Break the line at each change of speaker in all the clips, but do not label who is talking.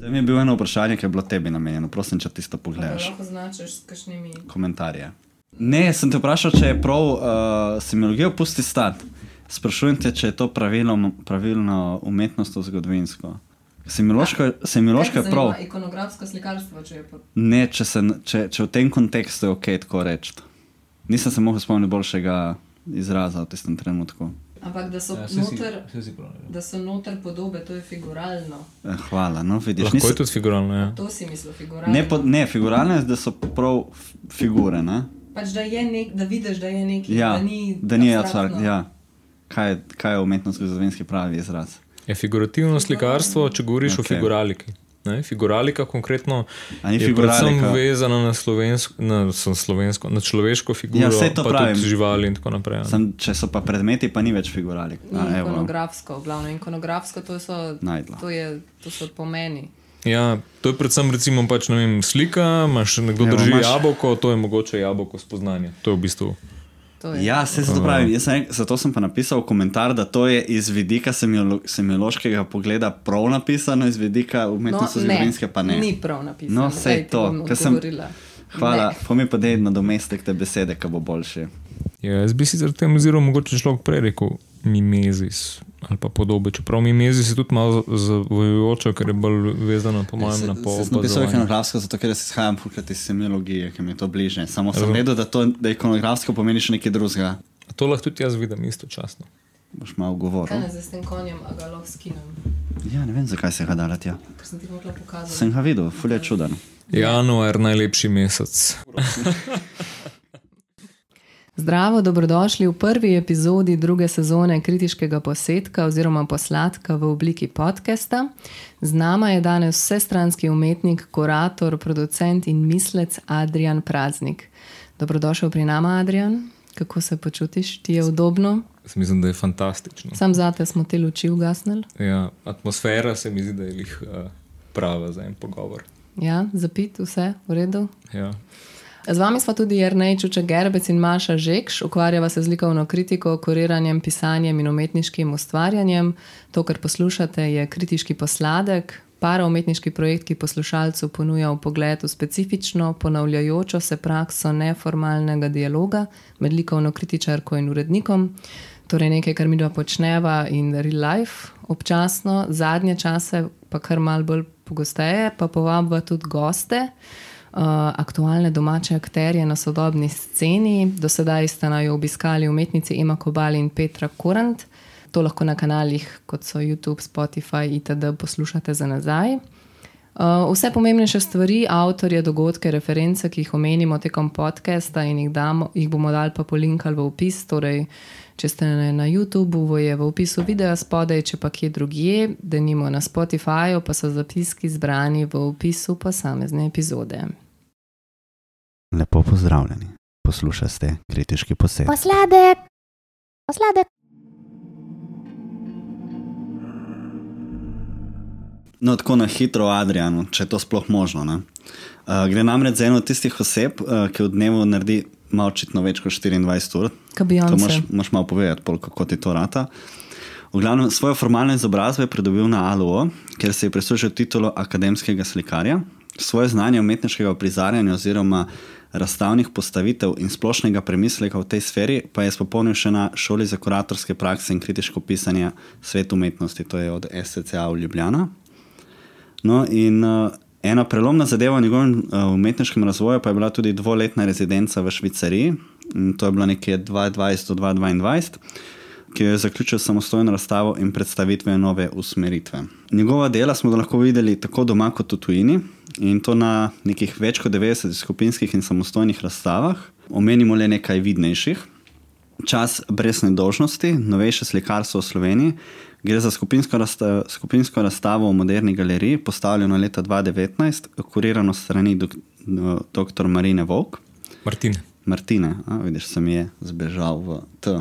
To je bilo eno vprašanje, ki je bilo tebi namenjeno. Prosim, če tisto
Da
pogledaš.
lahko značiš s kakšnimi.
Komentarje. Ne, sem te vprašal, če je prav uh, semiologijo pusti stati. Sprašujem te, če je to pravilno, pravilno umetnostno zgodovinsko. Semiološko, semiološko je prav.
Ikonografsko slikarstvo, če je pa.
Ne, če, se, če, če v tem kontekstu je ok tako reči. Nisem se mogel spomniti boljšega izraza v tistem trenutku.
Ampak da so
Ja, si-
noter.
si.
Da so noter podobe, to je figuralno.
Eh, Hvala, no vidiš.
Lahko je
Nisem,
tudi figuralno, ja.
To si mislil, figuralno.
ne, po, ne, figuralne, da so prav figure. Ne?
Pač da, je nek, da vidiš, da je nekaj,
Ja,
da ni.
da ni abstrakt. Ja. Kaj, je- kaj je umetnostno-zgodovinski pravi izraz?
Je figurativno slikarstvo, če govoriš okay. O figuraliki. Ne? Figuralika konkretno
A ni
je predvsem vezana na, slovensko, na, sem slovensko, na človeško figuro,
Ja,
pa
pravim.
tudi živali in tako naprej.
Sem, če so pa predmeti, pa ni več figuralik.
Ni
A, evo,
ikonografsko, glavno ikonografsko, to so,
Najdla.
to je, to so pomeni.
Ja, to je predvsem recimo, pač, ne vem, slika, imaš nekdo
Evo,
drži
imaš-
jabolko, to je mogoče jabolko spoznanja. To je v bistvu.
Ja, se zato pravim. Sem, zato sem pa napisal komentar, da to je iz vidika semiolo, semiološkega pogleda prav napisano, iz vidika umetnostno-zgodovinske pa ne.
Ni prav napisano.
No, sej
ti
to, ker sem-
odgovorila.
Hvala, pa mi pa dej nadomestek te besede, ki bo boljši.
Ja, jaz bi sicer tem ozirom mogoče človek prej rekel mimezis ali pa podobe. Čeprav mimezis je tudi malo zavojujoče, ker je bolj vezano po mojem na
Jaz sem
poobazovanje.
ikonografsko, zato ker jaz izhajam fukrat iz semiologije, ki mi je to bliže. Samo sem vedel, da, to, da ikonografsko pomeni še nekaj drugega.
A To lahko tudi jaz vidim istočasno.
Boš malo
Kaj
govoril.
ne zdaj s tem konjem, a ga lahko skinem,
Ja, ne vem, zakaj se ga dala tja.
ker sem ti hotela pokazati.
Sem ga videl, fulje je čuden.
Januar, najlepši mesec.
Zdravo, dobrodošli v prvi epizodi druge sezone kritiškega posetka oziroma posladka v obliki podcasta. Z nama je danes vsestranski umetnik, kurator, producent in mislec Adrian Praznik. Dobrodošel pri nama, Adrian. Kako se počutiš? Ti je udobno?
Jaz mislim, da je fantastično.
Sam zate smo te luči ugasnili.
Ja, atmosfera se mi zdi, da je lih uh, prava za en pogovor.
Ja, zapit, vse v redu.
Ja.
Z vami smo tudi Jrnej Čuček Gerbec in Maša Žekš, ukvarjava se z likovno kritiko, kuriranjem, pisanjem in umetniškim ustvarjanjem. To, kar poslušate, je kritiški posladek, paraumetniški projekt, ki poslušalcu ponuja v specifično, ponavljajočo se prakso neformalnega dialoga med likovno kritičarko in urednikom. Torej nekaj, kar mi dva počneva in real life, občasno, zadnje čase pa kar mal bolj pogosteje, pa povabva tudi goste. Uh, aktualne domače akterje na sodobni sceni. Do sedaj sta naj obiskali umetnici Ema Kobal in Petra Korant. To lahko na kanalih, kot so YouTube, Spotify itd. poslušate za nazaj. Uh, vse pomembnejše stvari, avtorje, dogodke, reference, ki jih omenimo tekom podcasta in jih, damo, jih bomo dali pa polinkali v opis. Torej, če ste na, YouTubu, je v opisu videa spodaj, če pa kje drugje, da nimo na Spotifyju, pa so zapiski zbrani v opisu posamezne epizode.
Lepo pozdravljeni. Poslušate kritiški posed.
Posladek, posladek.
No, tako na hitro, Adrianu, če je to sploh možno. ne. Uh, gre namreč za eno od tistih oseb, uh, ki v dnevu naredi malo očitno več kot 24 ur. To moš, moš malo povedati, pol, kako ti to rata. V glavnem, svojo formalno izobrazbo je pridobil na ALO, kjer se je prislužil titulo akademskega slikarja. Svoje znanje umetniškega prizarjanja oziroma razstavnih postavitev in splošnega premisleka v tej sferi pa je spopolnil še na šoli za kuratorske prakse in kritiško pisanje Svet umetnosti, to je od SCCA v Ljubljana. No, in uh, ena prelomna zadeva v njegovem uh, umetniškem razvoju pa je bila tudi dvoletna rezidenca v Švicariji, in to je bilo nekje 2020 do 2022, ki jo je zaključil samostojno razstavo in predstavitvijo nove usmeritve. Njegova dela smo lahko videli tako doma kot v tujini in to na nekih več kot 90 skupinskih in samostojnih razstavah. Omenimo le nekaj vidnejših. Čas brez nedolžnosti, novejše slikarstvo v Sloveniji. Gre za skupinsko, razsta, skupinsko razstavo v moderni galeriji, postavljeno leta 2019, kurirano strani dok, dr. Marine Vok.
Martin.
Martine, a, vidiš, se mi je zbežal v T.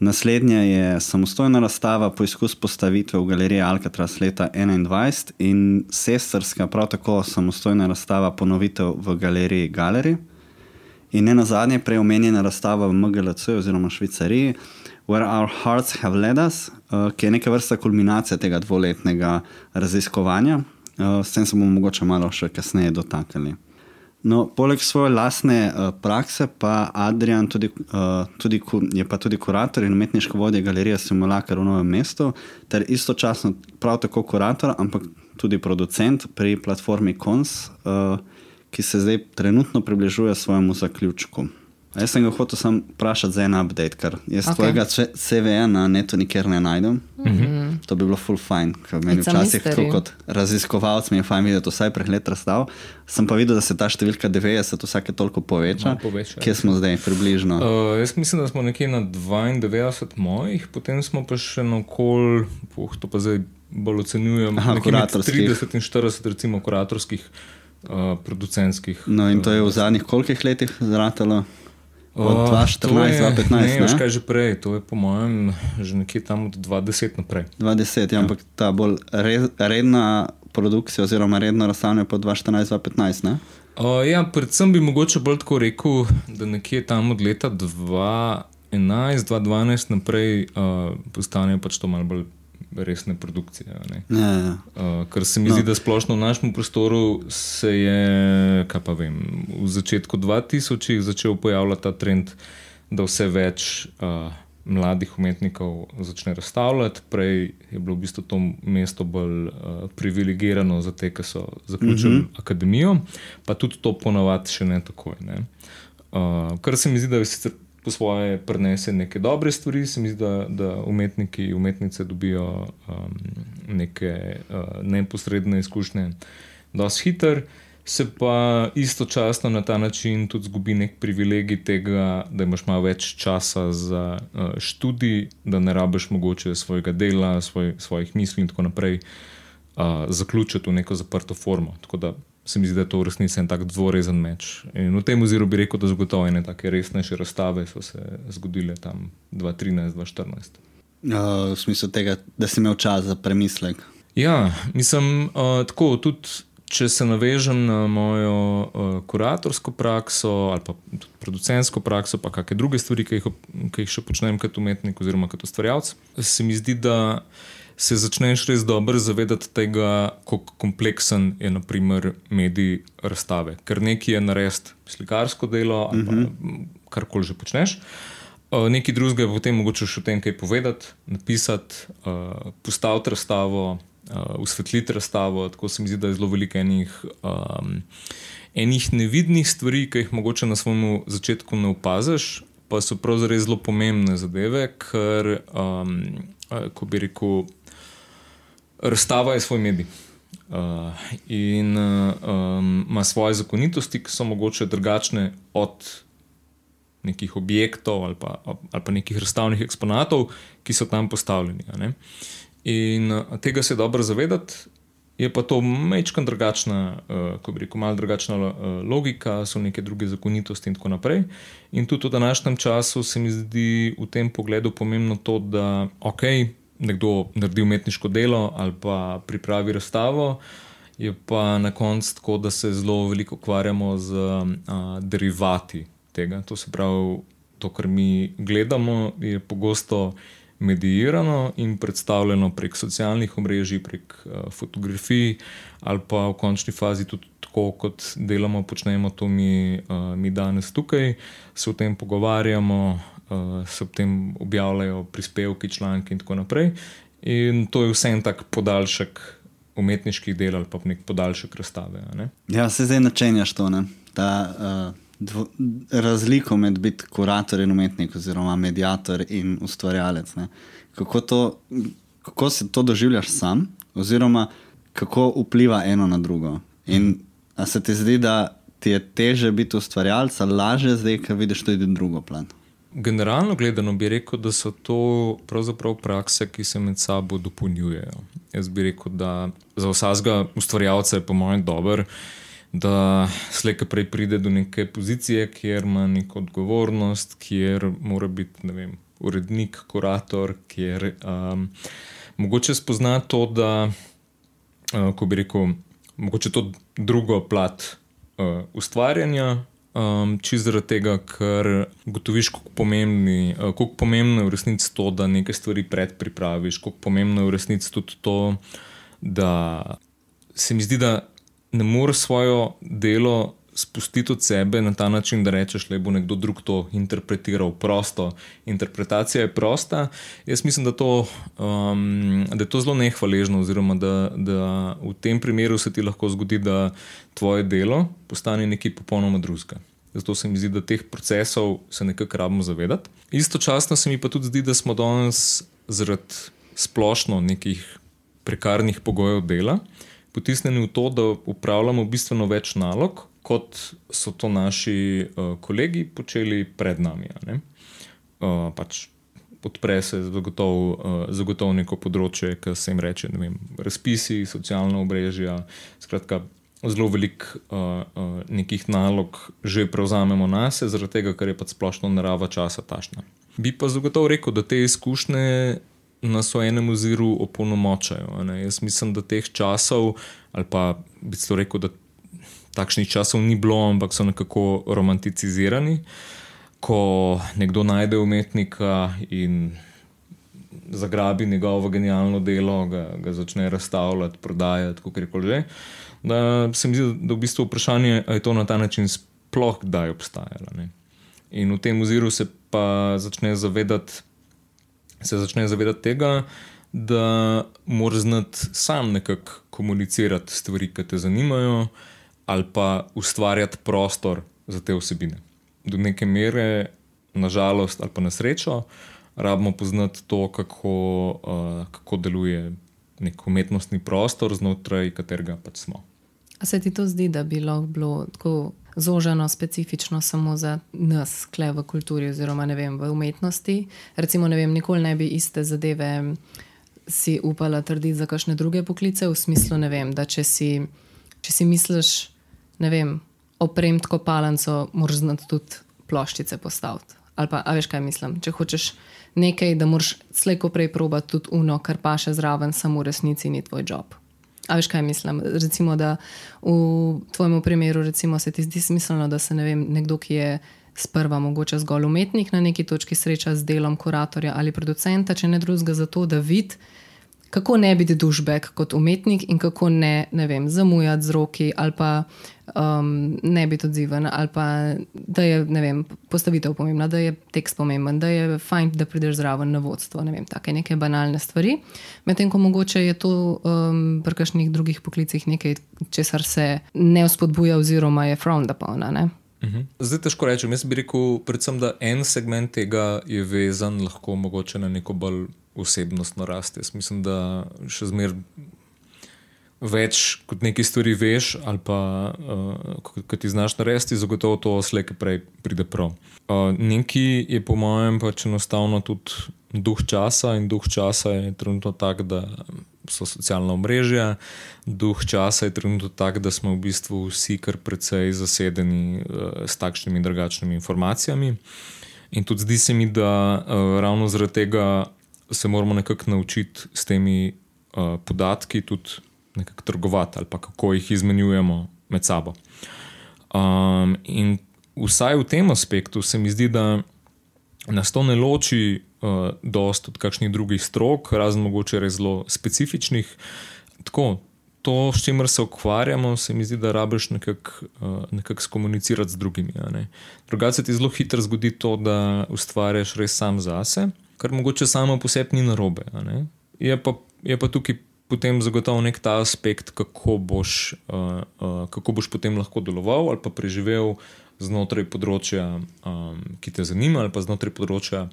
Naslednja je samostojna razstava poizkus postavitve v galeriji Alcatraz leta 2021 in sestrska, prav tako samostojna razstava ponovitev v galeriji Galeri. In ne na zadnje, prej omenjena razstava v MGLC oziroma Švicariji, Where Our Hearts Have Led Us, ki je neka vrsta kulminacija tega dvoletnega raziskovanja. Uh, s tem se bomo mogoče malo še kasneje dotaknili. No, poleg svoje lastne uh, prakse, pa Adrian tudi, uh, tudi, je pa tudi kurator in umetniško vodja galerije Simulakar v Novem mestu, ter istočasno prav tako kurator, ampak tudi producent pri platformi Kons, uh, ki se zdaj trenutno približuje svojemu zaključku. A Jaz sem ga hotel sam vprašati za en update, ker jaz
Ok.
okay. tvojega CV-ja na netu nikjer ne najdem. Mm
Mhm.
-hmm. To bi bilo full fine, ker meni
It's
včasih tako kot raziskovalec mi je fajn videti vsaj pregled razstav. Sem pa videl, da se ta številka 90 vsake toliko poveča.
Malo poveča, ja.
Kje smo zdaj, približno? Uh,
Uh, jaz mislim, da smo nekje na 92 mojih, potem smo pa še na kol, puh, to pa zdaj bolj ocenjujem,
Aha,
nekje med
kuratorskih.
30 in 40 recimo kuratorskih, uh, producentskih.
no in to je v zadnjih kolikih letih zratelo? Od
Uh,
2014,
to je-
2015,
Ne, veš
ne?
kaj že prej, to je po mojem že nekje tam od 2010 naprej.
20, ja, ampak ta bolj re, redna produkcija oziroma redno razstavljanje po 2014, 2015, ne?
Uh, ja, predvsem bi mogoče bolj tako rekel, da nekje tam od leta 2011, 2012 naprej uh, postanejo pač to malo bolj resne produkcije. ne.
Ja, ja.
Uh, ker se mi no. zdi, da splošno v našem prostoru se je, kaj pa vem, v začetku 2000 začel pojavljati ta trend, da vse več uh, mladih umetnikov začne razstavljati. Prej je bilo v bistvu to mesto bolj uh, privilegirano za te, ki so zaključili mm -hmm. akademijo, pa tudi to ponavadi še ne takoj. Ne? Uh, kar se mi zdi, da je sicer po svoje prenese neke dobre stvari, se mi zdi, da, da umetniki, umetnice dobijo um, neke uh, neposredne izkušnje, dosti hiter. Se pa istočasno na ta način tudi zgubi nek privilegij tega, da imaš malo več časa za uh, študij, da ne rabiš mogoče svojega dela, svoj, svojih misli in tako naprej uh, zaključiti v neko zaprto formo. Tako da se mi zdi, da je to v resnici en tak dvorezen meč. In v tem oziru bi rekel, da zagotovo ene take resnejše razstave so se zgodile tam 2013-2014.
Uh, v smislu tega, da si imel čas za premislek.
Ja, mislim, uh, tako tudi. Če se navežem na mojo uh, kuratorsko prakso ali pa tudi producentsko prakso, pa kakšne druge stvari, ki jih, ki jih še počnem kot umetnik oziroma kot ustvarjalec, se mi zdi, da se začneš res dobro zavedati tega, kako kompleksen je naprimer medij razstave. Ker nekaj je narediti slikarsko delo ali pa karkoli že počneš. Uh, nekaj drugega je potem mogoče še o tem kaj povedati, napisati, uh, postaviti razstavo, uh, usvetliti razstavo. Tako se mi zdi, da je zelo veliko enih, um, enih nevidnih stvari, ki jih mogoče na svojem začetku ne opaziš, pa so pravzaprav zelo pomembne zadeve, ker, um, ko bi rekel, razstava je svoj medij. Uh, in uh, um, ima svoje zakonitosti, ki so mogoče drugačne od nekih objektov ali pa, ali pa nekih razstavnih eksponatov, ki so tam postavljeni. In uh, tega se dobro zavedati. Je pa to mečkan drugačna, uh, ko bi rekel, malo drugačna uh, logika, so neke druge zakonitosti in tako naprej. In tudi v današnjem času se mi zdi v tem pogledu pomembno to, da ok, nekdo naredi umetniško delo ali pa pripravi razstavo, je pa na koncu tako, da se zelo veliko ukvarjamo z uh, derivati tega. To se pravi, to, kar mi gledamo, je pogosto medijirano in predstavljeno prek socialnih omrežij, prek uh, fotografij, ali pa v končni fazi tudi tako, kot delamo, počnemo to mi, uh, mi danes tukaj, se o tem pogovarjamo, uh, se o tem objavljajo prispevki, članki in tako naprej. In to je vse en tak podaljšek umetniških del ali pa nek podaljšek razstave. ne.
Ja, se zdaj načenjaš to, ne? ta uh, dvo, razliko med biti kurator in umetnik, oziroma medijator in ustvarjalec. Ne? Kako, to, kako si to doživljaš sam, oziroma kako vpliva eno na drugo. In se ti zdi, da ti je teže biti ustvarjalec, lažje zdaj, ker vidiš tudi drugo plat?
Generalno gledano bi rekel, da so to pravzaprav prakse, ki se med sabo dopolnjujejo. Jaz bi rekel, da za vsakega ustvarjalca je po mojem dober, da slejka prej pride do neke pozicije, kjer ima neko odgovornost, kjer mora biti vem, urednik, kurator, kjer um, mogoče spozna to, da, uh, ko bi rekel, mogoče to drugo plat uh, ustvarjanja. Um, Čisto zaradi tega, ker gotoviš, kako pomembni, uh, koliko pomembno je v resnici to, da nekaj stvari predpripraviš, kako pomembno je v resnici tudi to, da se mi zdi, da ne moreš svojo delo spustiti od sebe na ta način, da rečeš, da bo nekdo drug to interpretiral prosto. Interpretacija je prosta. Jaz mislim, da, to, um, da je to zelo nehvaležno, oziroma da, da v tem primeru se ti lahko zgodi, da tvoje delo postane nekaj popolnoma drugega. Zato se mi zdi, da teh procesov se nekako rabimo zavedati. Istočasno se mi pa tudi zdi, da smo danes zaradi splošno nekih prekarnih pogojev dela potisnjeni v to, da upravljamo bistveno več nalog, kot so to naši uh, kolegi počeli pred nami. Uh, pač odpre se zagotovo uh, zagotov neko področje, ki se jim reče vem, razpisi, socialna obrežja. Skratka, zelo veliko uh, uh, nekih nalog že prevzamemo na sebe, zaradi tega, ker je pač splošno narava časa tašna. Bi pa zagotovo rekel, da te izkušnje nas v enem oziru opolnomočajo. Jaz mislim, da teh časov, ali pa bi se rekel, da takšnih časov ni bilo, ampak so nekako romanticizirani. Ko nekdo najde umetnika in zagrabi njegovo genialno delo, ga, ga začne razstavljati, prodajati, kako koli že. Da se mi zdi, da je v bistvu vprašanje, ali je to na ta način sploh kdaj obstajalo. Ne? In v tem oziru se pa začne zavedati, se začne zavedati tega, da moraš znati sam nekako komunicirati stvari, ki te zanimajo, ali pa ustvarjati prostor za te vsebine. Do neke mere, nažalost, ali pa na srečo, rabimo poznati to, kako, uh, kako deluje nek umetnostni prostor, znotraj katerega pač smo.
A se ti to zdi, da bi lahko bilo tako zoženo, specifično samo za nas, kle v kulturi oziroma vem, v umetnosti. Recimo, ne vem, nikoli ne bi iste zadeve si upala trditi za kakšne druge poklice, v smislu, vem, da če si, če si misliš, ne vem, opremiti kopalnico, moraš znati tudi ploščice postaviti. Ali pa, a veš, kaj mislim. Če hočeš nekaj, da moraš slejko prej probati tudi uno, kar pa še zraven, samo v resnici ni tvoj job. A veš, kaj mislim? Recimo, da v tvojem primeru recimo, se ti zdi smiselno, da se ne vem, nekdo, ki je sprva mogoče zgolj umetnik, na neki točki sreča z delom kuratorja ali producenta, če ne drugega, zato da vidi kako ne biti dušbek kot umetnik in kako ne, ne vem, zamujati z roki ali pa um, ne biti odziven, ali pa da je vem, postavitev pomembna, da je tekst pomemben, da je fajn, da prideš zraven na vodstvo. Ne vem, take neke banalne stvari. Medtem ko mogoče je to um, pri kakšnih drugih poklicih nekaj, česar se ne vzpodbuja, oziroma je frowned upon.
Mhm. Zdaj težko rečem. Jaz bi rekel, predvsem, da en segment tega je vezan lahko na neko bolj osebnostno rast. Jaz mislim, da še zmeraj več kot neki stvari veš, ali pa uh, ki ti znaš narediti, zagotovo to slejke prej pride prav. Uh, Nekaj je po mojem pač enostavno tudi duh časa in duh časa je trenutno tak, da so socialna omrežja, duh časa je trenutno tak, da smo v bistvu vsi kar precej zasedeni uh, s takšnimi in drugačnimi informacijami. In tudi zdi se mi, da uh, ravno zaradi tega se moramo nekako naučiti s temi uh, podatki tudi nekako trgovati ali kako jih izmenjujemo med sabo. Um, in vsaj v tem aspektu se mi zdi, da nas to ne loči uh, dost od kakšnih drugih strok, razen mogoče res zelo specifičnih. Tako, to, s čimer se ukvarjamo, se mi zdi, da rabiš nekako uh, nekak skomunicirati z drugimi. Drugače se ti zelo hitro zgodi to, da ustvarjaš res sam zase kar mogoče samo po sebi ni narobe. Je pa, je pa tukaj potem zagotovo nek ta aspekt, kako boš, uh, uh, kako boš potem lahko deloval ali pa preživel znotraj področja, um, ki te zanima, ali pa znotraj področja,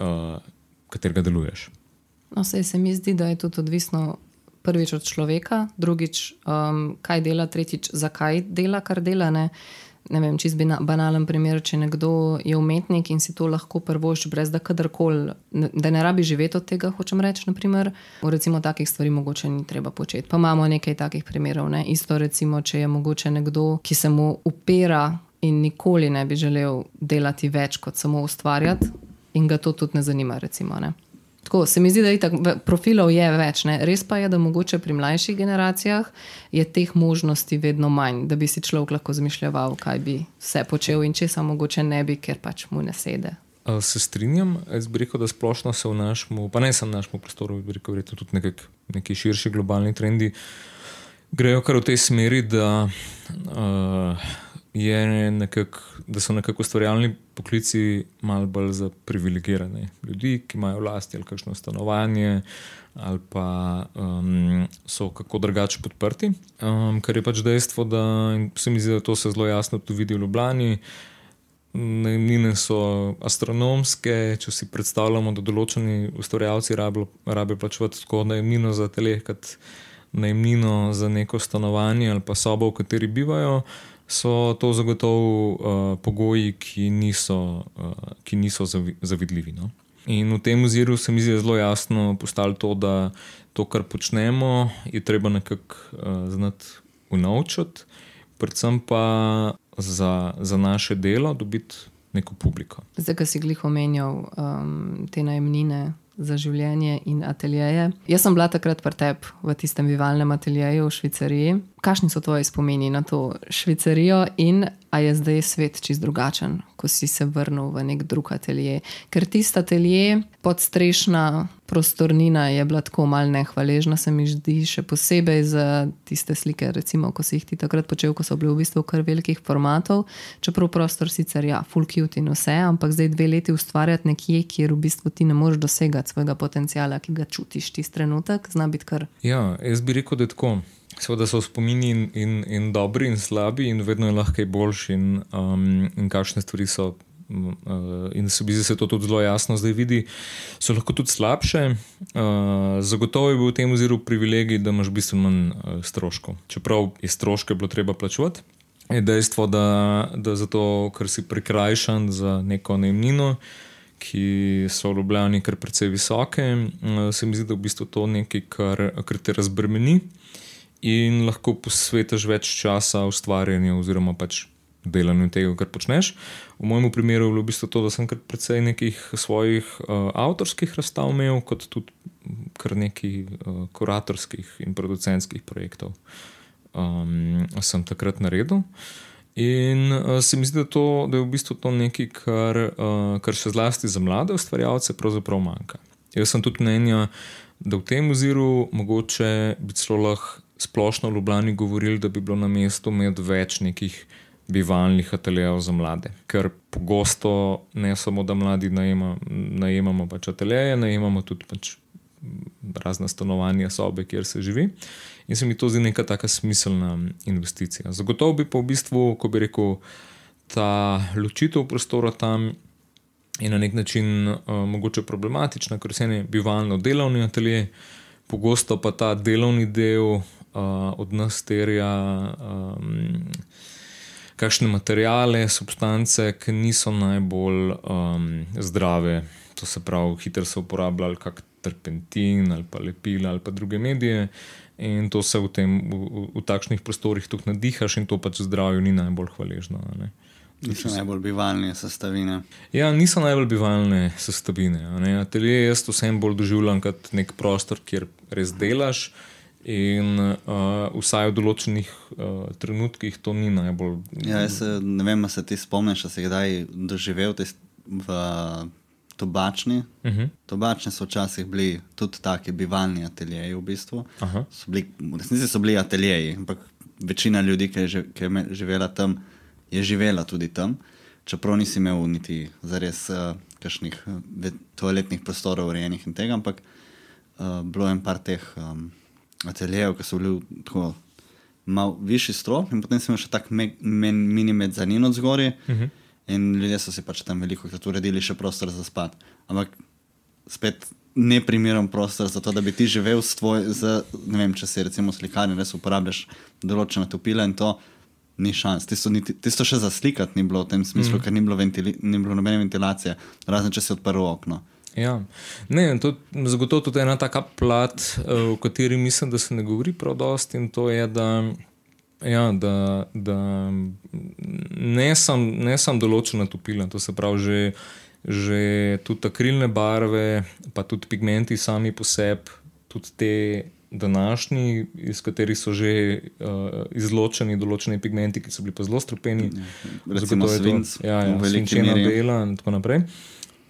uh, katerega deluješ.
No, sej se mi zdi, da je tudi odvisno. Prvič od človeka, drugič, um, kaj dela, tretjič, zakaj dela, kar dela. Ne? Vem, čist banalen primer, če nekdo je umetnik in si to lahko prvošči, brez da kadarkoli, da ne rabi živeti od tega, hočem reči. Naprimer, recimo, takih stvari mogoče ni treba početi. Pa imamo nekaj takih primerov. Ne? Isto, recimo, če je mogoče nekdo, ki se mu upira in nikoli ne bi želel delati več kot samo ustvarjati, in ga to tudi ne zanima. Recimo, ne? Tako se mi zdi, da je tako, profilov je več. Ne? Res pa je, da mogoče pri mlajših generacijah je teh možnosti vedno manj, da bi si človek lahko zmišljal, kaj bi vse počel in če se mogoče ne bi, ker pač mu ne sede.
Se strinjam, jaz bi rekel, da splošno se v našem, pa ne samo v našem prostoru, bi rekel, da je to tudi nekak, neki širši globalni trendi. grejo kar v tej smeri, da, uh, je nekak, da so nekako ustvarjalni poklici malo bolj za privilegirane ljudi, ki imajo vlasti ali kakšno stanovanje, ali pa um, so kako drugače podprti. Um, kar je pač dejstvo, da se mi zdi, da to se zelo jasno tudi vidi v Ljubljani. Najemnine so astronomske, če si predstavljamo, da določeni ustvarjalci rabijo plačevati tako najemnino za tele, kot najemnino za neko stanovanje ali pa sobo, v kateri bivajo, so to zagotovo uh, pogoji, ki niso, uh, ki niso zavi, zavidljivi. No? In v tem oziru se mi zdi zelo jasno postalo to, da to, kar počnemo, je treba nekako uh, znati unovčiti, predvsem pa za, za naše delo dobiti neko publiko.
Zdaj, ki si glih omenjal um, te najemnine, za življenje in ateljeje. Jaz sem bila takrat pretep v tistem bivalnem ateljeju v Švicariji. Kakšni so tvoji spomini na to Švicarijo in ali je zdaj svet čist drugačen, ko si se vrnil v nek drug atelje? Ker tisti atelje, podstrešna prostornina je bila tako malce nehvaležna, se mi zdi, še posebej za tiste slike, recimo, ko si jih ti takrat počel, ko so bili v bistvu kar velikih formatov. Čeprav prostor sicer ja, full cute in vse, ampak zdaj dve leti ustvarjati nekje, kjer v bistvu ti ne moreš dosegati svojega potenciala, ki ga čutiš tisti trenutek, zna biti kar.
Ja, jaz bi rekel, da je tako. Seveda so spomini in, in, in dobri in slabi, in vedno je lahko boljši, in, um, in kakšne stvari so. Uh, in se mi zdi, da se to tudi zelo jasno zdaj vidi, so lahko tudi slabše. Uh, zagotovo je bil v tem oziru privilegij, da imaš bistveno manj uh, stroškov. Čeprav je stroške bilo treba plačevati, je dejstvo, da, da zato, ker si prikrajšan za neko najemnino, ki so v Ljubljani kar precej visoke. Eh, se mi zdi, da je v bistvu to nekaj, kar, kar te razbremeni in lahko posvetiš več časa ustvarjanju oziroma pač delanju tega, kar počneš. V mojem primeru je bilo v bistvu to, da sem kar precej nekih svojih uh, avtorskih razstav imel, kot tudi kar nekaj uh, kuratorskih in producentskih projektov. Um, sem takrat naredil. Uh, In uh, se mi zdi, da, to, da je v bistvu to nekaj, kar, uh, kar še zlasti za mlade ustvarjalce pravzaprav manjka. Jaz sem tudi mnenja, da v tem oziru mogoče bi celo lahko splošno v Ljubljani govorili, da bi bilo na mestu imeti več nekih bivalnih ateljejev za mlade. Ker pogosto ne samo, da mladi najema, najemamo pač ateljeje, najemamo tudi pač razne stanovanja, sobe, kjer se živi. In se mi to zdi neka taka smiselna investicija. Zagotovo bi pa v bistvu, ko bi rekel, ta ločitev prostora tam je na nek način uh, mogoče problematična, ker se ne bivalno delovni atelje, pogosto pa ta delovni del uh, od nas terja. Um, Kakšne materijale, substance, ki niso najbolj um, zdrave, to se pravi, hitro se uporabljajo, kot terpentin ali pa lepila ali pa druge medije. In to se v, tem, v, v takšnih prostorih tudi nadihaš, in to pač zdravju ni najbolj hvaležno.
Niso najbolj bivalne sestavine.
Ja, niso najbolj bivalne sestavine. Atelje jaz vsem bolj doživljam kot nek prostor, kjer res delaš. In uh, vsaj v določenih uh, trenutkih to ni najbolj.
Ja, se, ne vem, se ti spomniš, da si kdaj doživel v tobačni. Uh
mhm. -huh.
Tobačni so včasih bili tudi taki bivalni ateljeji. V bistvu. bili, v resnici so bili ateljeji, ampak večina ljudi, ki je, ki je živela tam, je živela tudi tam. Čeprav nisi imel niti zares uh, kakšnih toaletnih prostorov, urejenih in tega, ampak uh, bilo je par teh um, ateljejev, ki so bili tako malo višji strop, in potem imel še tak mini medzanin od zgoraj. Uh
mhm. -huh.
In ljudje so si pač tam veliko krat uredili še prostor za spat. Ampak spet ne primeren prostor za to, da bi ti živel s tvoj, z, ne vem, če si recimo slikarni, res uporabljaš določene topile in to ni šans. Tisto, niti, tisto še za slikati ni bilo v tem smislu, mm. ker ni bilo, ventili, ni bilo nobene ventilacije, razen če si odprl okno.
Ja, ne, to je zagotovo tudi ena taka plat, o eh, kateri mislim, da se ne govori prav dosti in to je, da Ja, da, da ne samo sam določena topila, to se pravi, že, že tudi akrilne barve, pa tudi pigmenti sami po sebi, tudi te današnji, iz katerih so že uh, izločeni določeni pigmenti, ki so bili pa zelo strupeni,
recimo svinc,
ja, ja, svinčena dela in tako naprej.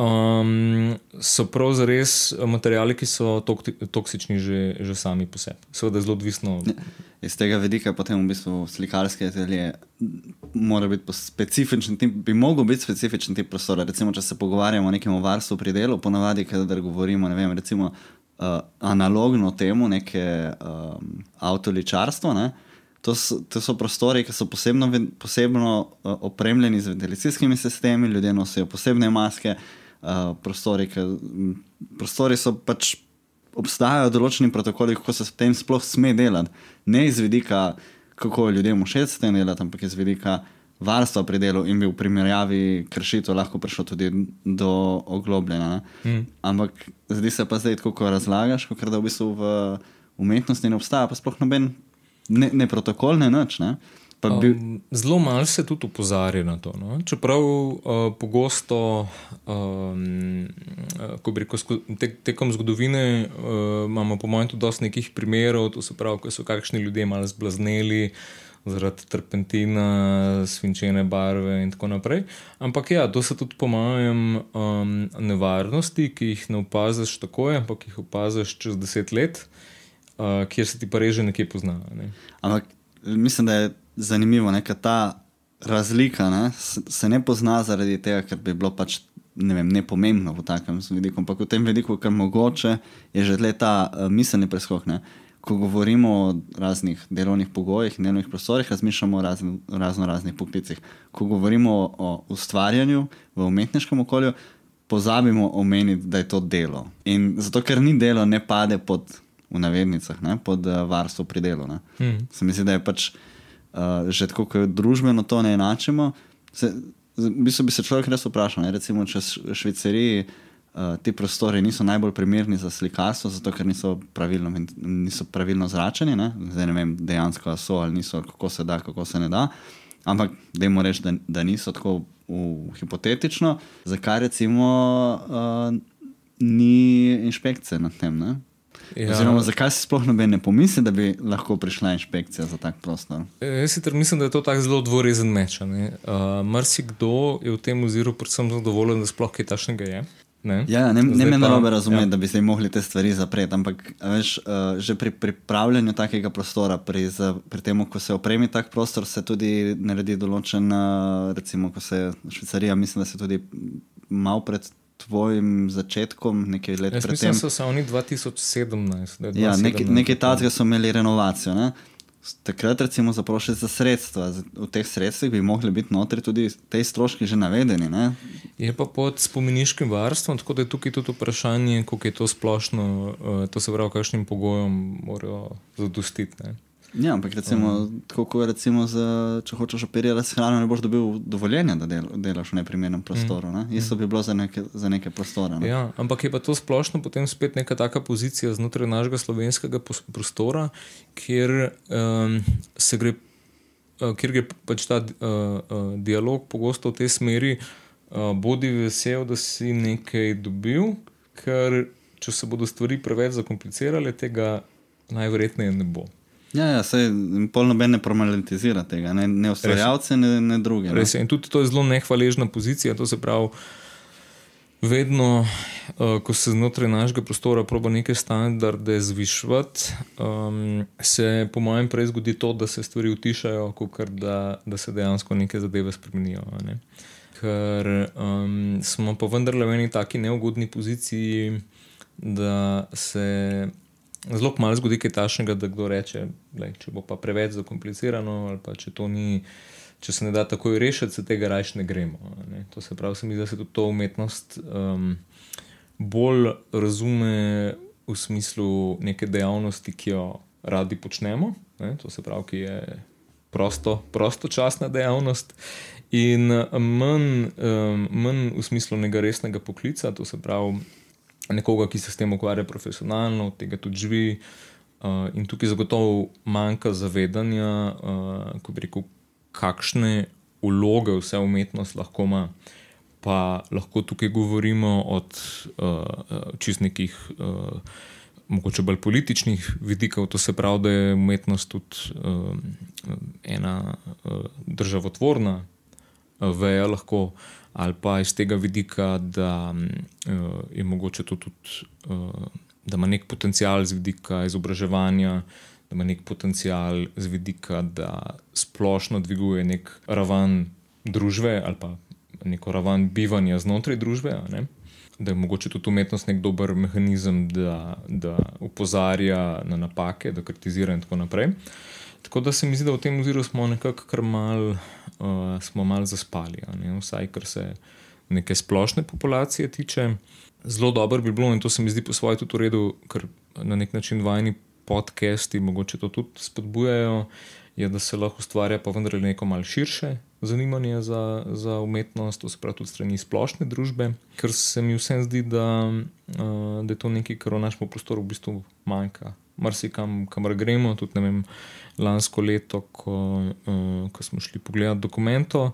Um, so prav zares materijali, ki so tok toksični že, že sami po sebi. Seveda je zelo odvisno.
Iz tega vidika potem v bistvu slikarske atelje mora biti specifičen, tip, bi mogel biti specifičen tip prostora. Recimo, če se pogovarjamo o nekem varstvu pri delu, ponavadi, kadar govorimo, ne vem, recimo uh, analogno temu, neke um, avtoličarstvo, ne, to, to so prostori, ki so posebno, posebno uh, opremljeni z ventilacijskimi sistemi, ljudje nosijo posebne maske, uh, prostori, ki, m, prostori so pač obstajajo določeni protokoli, kako se s tem sploh sme delati. Ne iz vidika, kako je ljudem všeč s tem delati, ampak iz vidika varstva pri delu in bi v primerjavi kršitev lahko prišlo tudi do oglobljena. Mm. Ampak zdi se pa zdaj, tako, ko razlagaš, kot da v bistvu v umetnosti ne obstaja, pa sploh noben ne, ne protokol, ne nič. Ne? Pa bi,
Um, zelo malo se tudi opozarja na to. No? Čeprav uh, pogosto, um, ko bi rekel, sko- te, tekom zgodovine uh, imamo, po mojem, tudi dosti nekih primerov, to se pravi, ko so kakšni ljudje malo zblazneli zaradi terpentina, svinčene barve in tako naprej. Ampak ja, to so tudi, po mojem, um, nevarnosti, ki jih ne opaziš takoj, ampak jih opaziš čez deset let, uh, kjer se ti pa reže nekje pozna. Ne?
Ampak mislim, da je zanimivo, da ta razlika ne, se ne pozna zaradi tega, ker bi bilo pač ne vem, nepomembno v takem vidiku. Ampak v tem vidiku, ker mogoče je že tle ta uh, miselni preskok. Ne. Ko govorimo o raznih delovnih pogojih in delovnih prostorih, razmišljamo o razno, razno raznih poklicih. Ko govorimo o, o ustvarjanju v umetniškem okolju, pozabimo omeniti, da je to delo. In zato, ker ni delo, ne pade pod, v navednicah, ne, pod uh, varstvo pri delu. Ne.
Mhm.
Se mi zdi, da je pač uh, že tako, kot družbeno to ne enačimo. Se, v bistvu bi se človek res vprašal, ne, recimo, če v Švicariji uh, ti prostori niso najbolj primerni za slikarstvo, zato ker niso pravilno, niso pravilno zračeni. Ne. Zdaj ne vem, dejansko so ali niso, kako se da, kako se ne da. Ampak dajmo reči, da, da niso tako v, hipotetično, zakaj recimo uh, ni inšpekcije nad tem. Ne?
Ja.
Oziroma, zakaj si sploh noben ne pomisli, da bi lahko prišla inšpekcija za tak prostor?
E, Jaz sicer mislim, da je to tako zelo dvorezen meč. a ne. Uh, Marsikdo je v tem oziru predvsem zadovoljen, da sploh kaj takšnega je. Ne,
Ja, ne, ne me narobe razumeti,
ja.
da bi zdaj mogli te stvari zapreti, ampak veš, uh, že pri pripravljanju takega prostora, pri, za, pri tem, ko se opremi tak prostor, se tudi naredi določen, uh, recimo, ko se Švicarija, mislim, da se tudi malo pred tvojim začetkom, nekaj let
Jaz
pred
mislim, da so oni 2017. da je
Ja,
2017
nekaj, nekaj takega so imeli renovacijo. Ne? Takrat, recimo, zaprošili za sredstva. V teh sredstvih bi mogli biti notri tudi te stroški že navedeni. Ne?
Je pa pod spomeniškim varstvom, tako da je tukaj tudi vprašanje, kako je to splošno, uh, to se pravi, kakšnim pogojem morajo zadostiti. ne.
Ja, ampak recimo, um. tako kot recimo, za, če hočeš operirati s hrano, ne boš dobil dovoljenja, da del, delaš v neprimernem prostoru. Ne? Isto bi bilo za neke, za neke prostore. Ne?
Ja, ampak je pa to splošno potem spet neka taka pozicija znotraj našega slovenskega prostora, kjer um, se gre. uh, Ker gre pač ta uh, uh, dialog pogosto v tej smeri, uh, bodi vesel, da si nekaj dobil, ker če se bodo stvari preveč zakomplicirale, tega najverjetneje ne bo.
Ja, ja sej pol noben ne problematizira tega, ne, ne ustvarjalce, ne, ne druge.
Res je. In tudi to je zelo nehvaležna pozicija. To se pravi, vedno, uh, ko se znotraj našega prostora proba neke standarde zvišati, um, se po mojem prej zgodi to, da se stvari utišajo, kot da, da se dejansko neke zadeve spremenijo. Ne? Ker um, smo pa vendarle v eni taki neugodni poziciji, da se zelo malo zgodi kaj takšnega, da kdo reče, da če bo pa preveč zakomplicirano ali pa če to ni. Če se ne da takoj rešiti, se tega raje ne gremo. Ne? To se pravi, se mi zdi, da se tudi to umetnost um, bolj razume v smislu neke dejavnosti, ki jo radi počnemo. Ne? To se pravi, ki je prosto, prostočasna dejavnost. In manj, um, manj v smislu nekega resnega poklica, to se pravi, nekoga, ki se s tem ukvarja profesionalno, od tega tudi živi. Uh, in tukaj zagotovo manjka zavedanja, uh, ko bi rekel, kakšne vloge vse umetnost lahko ima. Pa lahko tukaj govorimo od uh, čist nekih, uh, mogoče bolj političnih vidikov, to se pravi, da je umetnost tudi uh, ena uh, državotvorna uh, vejo lahko, ali pa iz tega vidika, da uh, je mogoče to tudi, uh, da ima nek potencial z vidika izobraževanja, da ima nek potencial z vidika, da splošno dviguje nek raven družbe ali pa neko raven bivanja znotraj družbe. Da je mogoče tudi umetnost nek dober mehanizem, da, da opozarja na napake, da kritizira in tako naprej. Tako da se mi zdi, da v tem oziru smo nekako kar mal, uh, smo mal zaspali, ne? vsaj kar se neke splošne populacije tiče. Zelo dobro bi bilo, in to se mi zdi po svoje tudi v redu, ker na nek način vajni podcasti mogoče to tudi spodbujajo, je, da se lahko ustvarja pa vendar neko malce širše zanimanje za, za umetnost, to se pravi tudi strani splošne družbe, ker se mi vsem zdi, da, uh, da je to nekaj, kar v našem prostoru v bistvu manjka. Marsikam, kamor gremo, tudi vem, lansko leto, ko, uh, ko smo šli pogledat dokumento,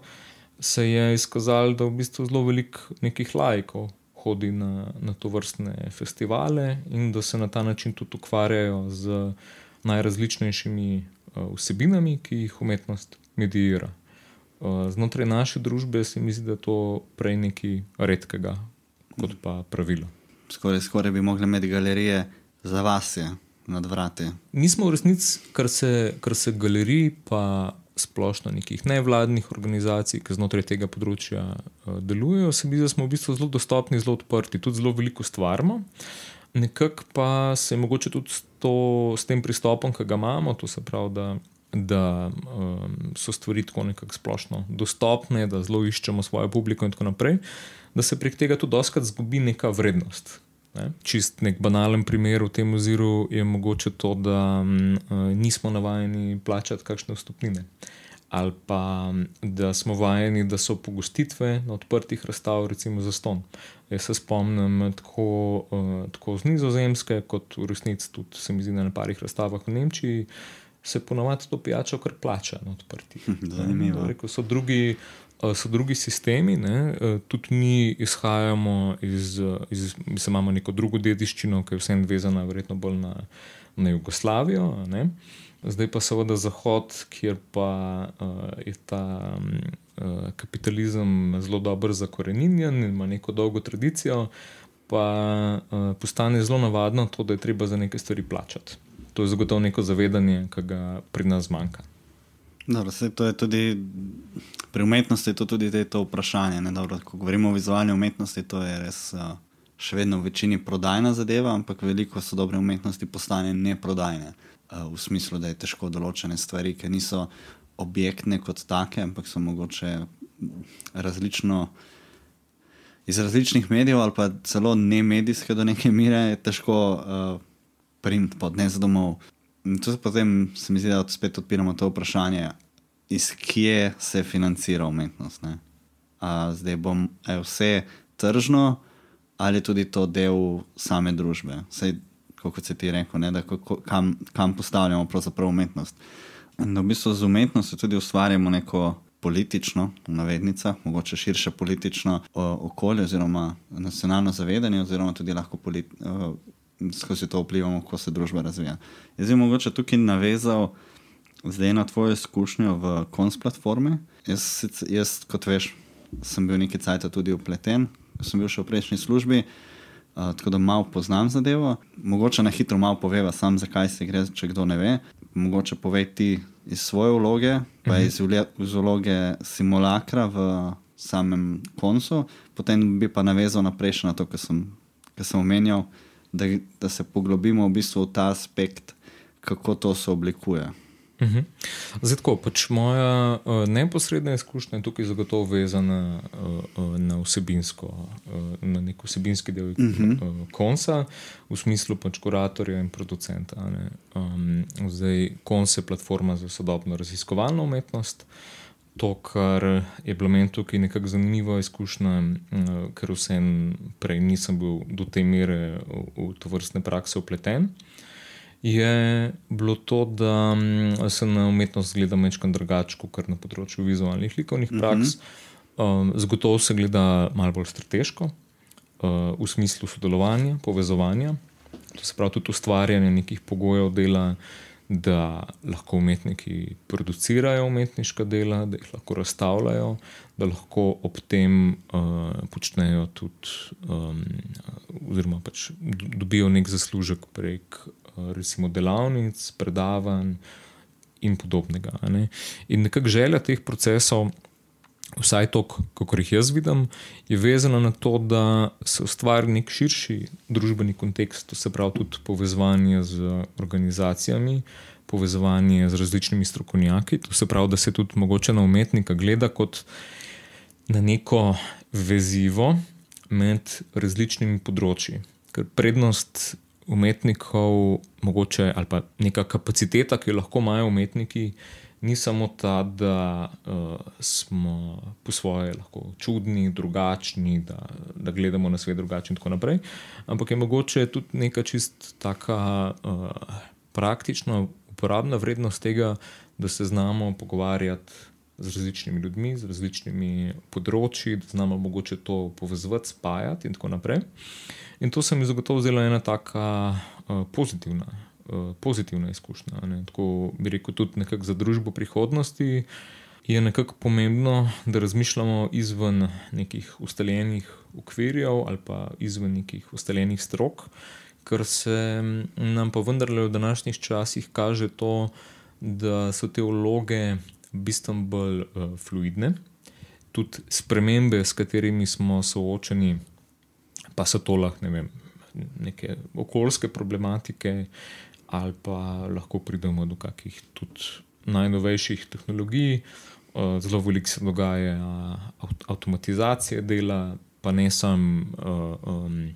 se je izkazalo, da v bistvu zelo veliko nekih lajkov hodi na, na to vrstne festivale in da se na ta način tudi ukvarjajo z najrazličnejšimi uh, vsebinami, ki jih umetnost medijira. Uh, znotraj naše družbe se mi zdi, da je to prej nekaj redkega, kot pa pravilo.
Skoraj, skoraj bi mogli imeti galerije za vas, je, nad vrati.
Mi smo v resnici, kar se, kar se galerij, pa splošno nekih nevladnih organizacij, ki znotraj tega področja uh, delujejo, se mi zdi, da smo v bistvu zelo dostopni, zelo odprti, tudi zelo veliko stvarimo. Nekako pa se je mogoče tudi s, to, s tem pristopom, ki ga imamo, to se pravi, da, da um, so stvari tako nekako splošno dostopne, da zelo iščemo svojo publiko in tako naprej, da se prek tega tudi doskrat zgubi neka vrednost. Ne? Čist nek banalen primer v tem oziru je mogoče to, da um, nismo navajeni plačati kakšne vstopnine. Ali pa da smo vajeni, da so pogostitve na odprtih razstavah, recimo za ston. Jaz se spomnim tako, uh, tako z Nizozemske, kot v resnici tudi se mi zdi na parih razstavah v Nemčiji, se ponovadi to pijačo kar plača na odprtih.
Zanimivo.
Rekel, so, drugi, uh, so drugi sistemi, ne? uh, tudi mi izhajamo iz, iz mislim, imamo neko drugo dediščino, ki je vsem vezana, verjetno bolj na, na Jugoslavijo. Ne? Zdaj pa seveda Zahod, kjer pa uh, je ta um, uh, kapitalizem zelo dobro zakorenjen in ima neko dolgo tradicijo, pa uh, postane zelo navadno to, da je treba za neke stvari plačati. To je zagotovo neko zavedanje, ki ga pri nas manjka.
Dobro, to je tudi, pri umetnosti to tudi te- to vprašanje. ne, Dobro, ko govorimo o vizualni umetnosti, to je res uh, še vedno v večini prodajna zadeva, ampak veliko sodobne umetnosti postane neprodajne. Uh, v smislu, da je težko določene stvari, ki niso objektne kot take, ampak so mogoče različno. Iz različnih medijev, ali pa celo ne medijske, do neke mere je težko uh, print podnesti domov. In tu se potem, se mi zdi, da spet odpiramo to vprašanje, iz kje se financira umetnost. ne. A zdaj bom vse tržno, ali tudi to del same družbe. Sej, kot si ti rekel, ne, da kako, kam, kam postavljamo pravzaprav umetnost. In da v bistvu z umetnostjo tudi ustvarjamo neko politično, v navednicah, mogoče širše politično o, okolje oziroma nacionalno zavedanje, oziroma tudi lahko polit, uh, skozi to vplivamo, kako se družba razvija. Jaz bi mogoče tukaj navezal zdaj na tvojo izkušnjo v konc platforme. Jaz, jaz, kot veš, sem bil nekaj cajt tudi upleten, sem bil še v prejšnji službi. Uh, tako da malo poznam zadevo. Mogoče na hitro malo poveva, sam zakaj se gre, če kdo ne ve. Mogoče povej ti iz svoje vloge, pa iz, vle- iz vloge simulakra v samem koncu, potem bi pa navezal naprej še na to, kar sem, kar sem omenjal, da, da se poglobimo v bistvu v ta aspekt, kako to se oblikuje.
Uh -huh. Zdaj, tako, pač moja uh, neposredna izkušnja je tukaj zagotovo vezana uh, uh, na vsebinsko, uh, na nek vsebinski del uh -huh. uh, konca, v smislu pač kuratorja in producenta. ne. Um, zdaj, konc je platforma za sodobno raziskovalno umetnost. To, kar je bilo meni tukaj nekako zanimiva izkušnja, ker vsem prej nisem bil do te mere v, v to vrstne prakse upleten je bilo to, da mm, se na umetnost gleda večkrat drugače kot na področju vizualnih likovnih praks. Um, zagotovo se gleda malo bolj strateško, uh, v smislu sodelovanja, povezovanja, to se pravi tudi ustvarjanja nekih pogojev dela, da lahko umetniki producirajo umetniška dela, da jih lahko razstavljajo, da lahko ob tem uh, počnejo tudi, um, oziroma pač dobijo nek zaslužek prek uh, recimo delavnic, predavanj in podobnega. Ne? In nekako želja teh procesov vsaj to, kako jih jaz vidim, je vezano na to, da se ustvari nek širši družbeni kontekst, to se pravi tudi povezovanje z organizacijami, povezovanje z različnimi strokovnjaki. To se pravi, da se tudi mogoče na umetnika gleda kot na neko vezivo med različnimi področji. Ker prednost umetnikov, mogoče ali pa neka kapaciteta, ki jo lahko imajo umetniki ni samo ta, da uh, smo po svoje lahko čudni, drugačni, da, da gledamo na svet drugače in tako naprej, ampak je mogoče tudi neka čist taka uh, praktična, uporabna vrednost tega, da se znamo pogovarjati. Z različnimi ljudmi, z različnimi področji, da znamo mogoče to povezati, spajati, in tako naprej. In to se mi zagotovo zdela ena taka uh, pozitivna Eh, pozitivna izkušnja. Ne. Tako bi rekel, tudi za družbo prihodnosti je nekako pomembno, da razmišljamo izven nekih ustaljenih okvirjev ali pa izven nekih ustaljenih strok, ker se mm, nam pa vendarle v današnjih časih kaže to, da so te vloge bistveno bolj uh, fluidne. Tudi spremembe, s katerimi smo soočeni, pa so to lahko ne vem, neke okoljske problematike, ali pa lahko pridemo do kakih tudi najnovejših tehnologij. Eh, zelo veliko se dogaja avtomatizacije dela, pa ne samo um,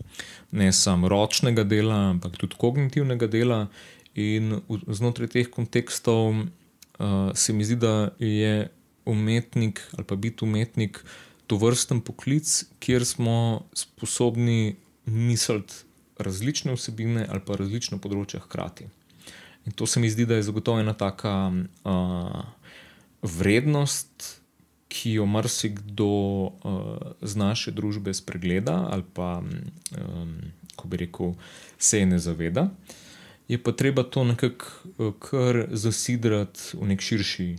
sam ročnega dela, ampak tudi kognitivnega dela. In znotraj teh kontekstov uh, se mi zdi, da je umetnik ali pa biti umetnik to vrsten poklic, kjer smo sposobni misliti različne vsebine ali pa različne področja hkrati. In to se mi zdi, da je zagotovo ena taka uh, vrednost, ki jo marsikdo uh, z naše družbe spregleda ali pa, um, ko bi rekel, se je ne zaveda. Je pa treba to nekako kar zasidrati v nek širši.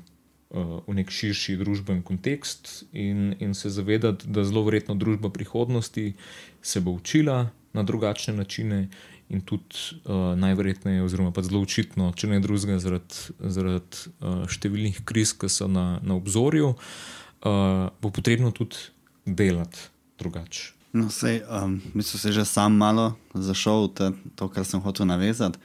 V nek širši družbeni kontekst, in, in se zavedati, da zelo verjetno družba prihodnosti se bo učila, na drugačne načine, in tudi uh, najverjetneje, oziroma pa zelo očitno, če ne drugega, zaradi zarad, uh, številnih kriz, ki so na, na obzorju, uh, bo potrebno tudi delati drugače.
No, sej, um, mislim, da se že sam malo zašel v te, to, kar sem hotel navezati,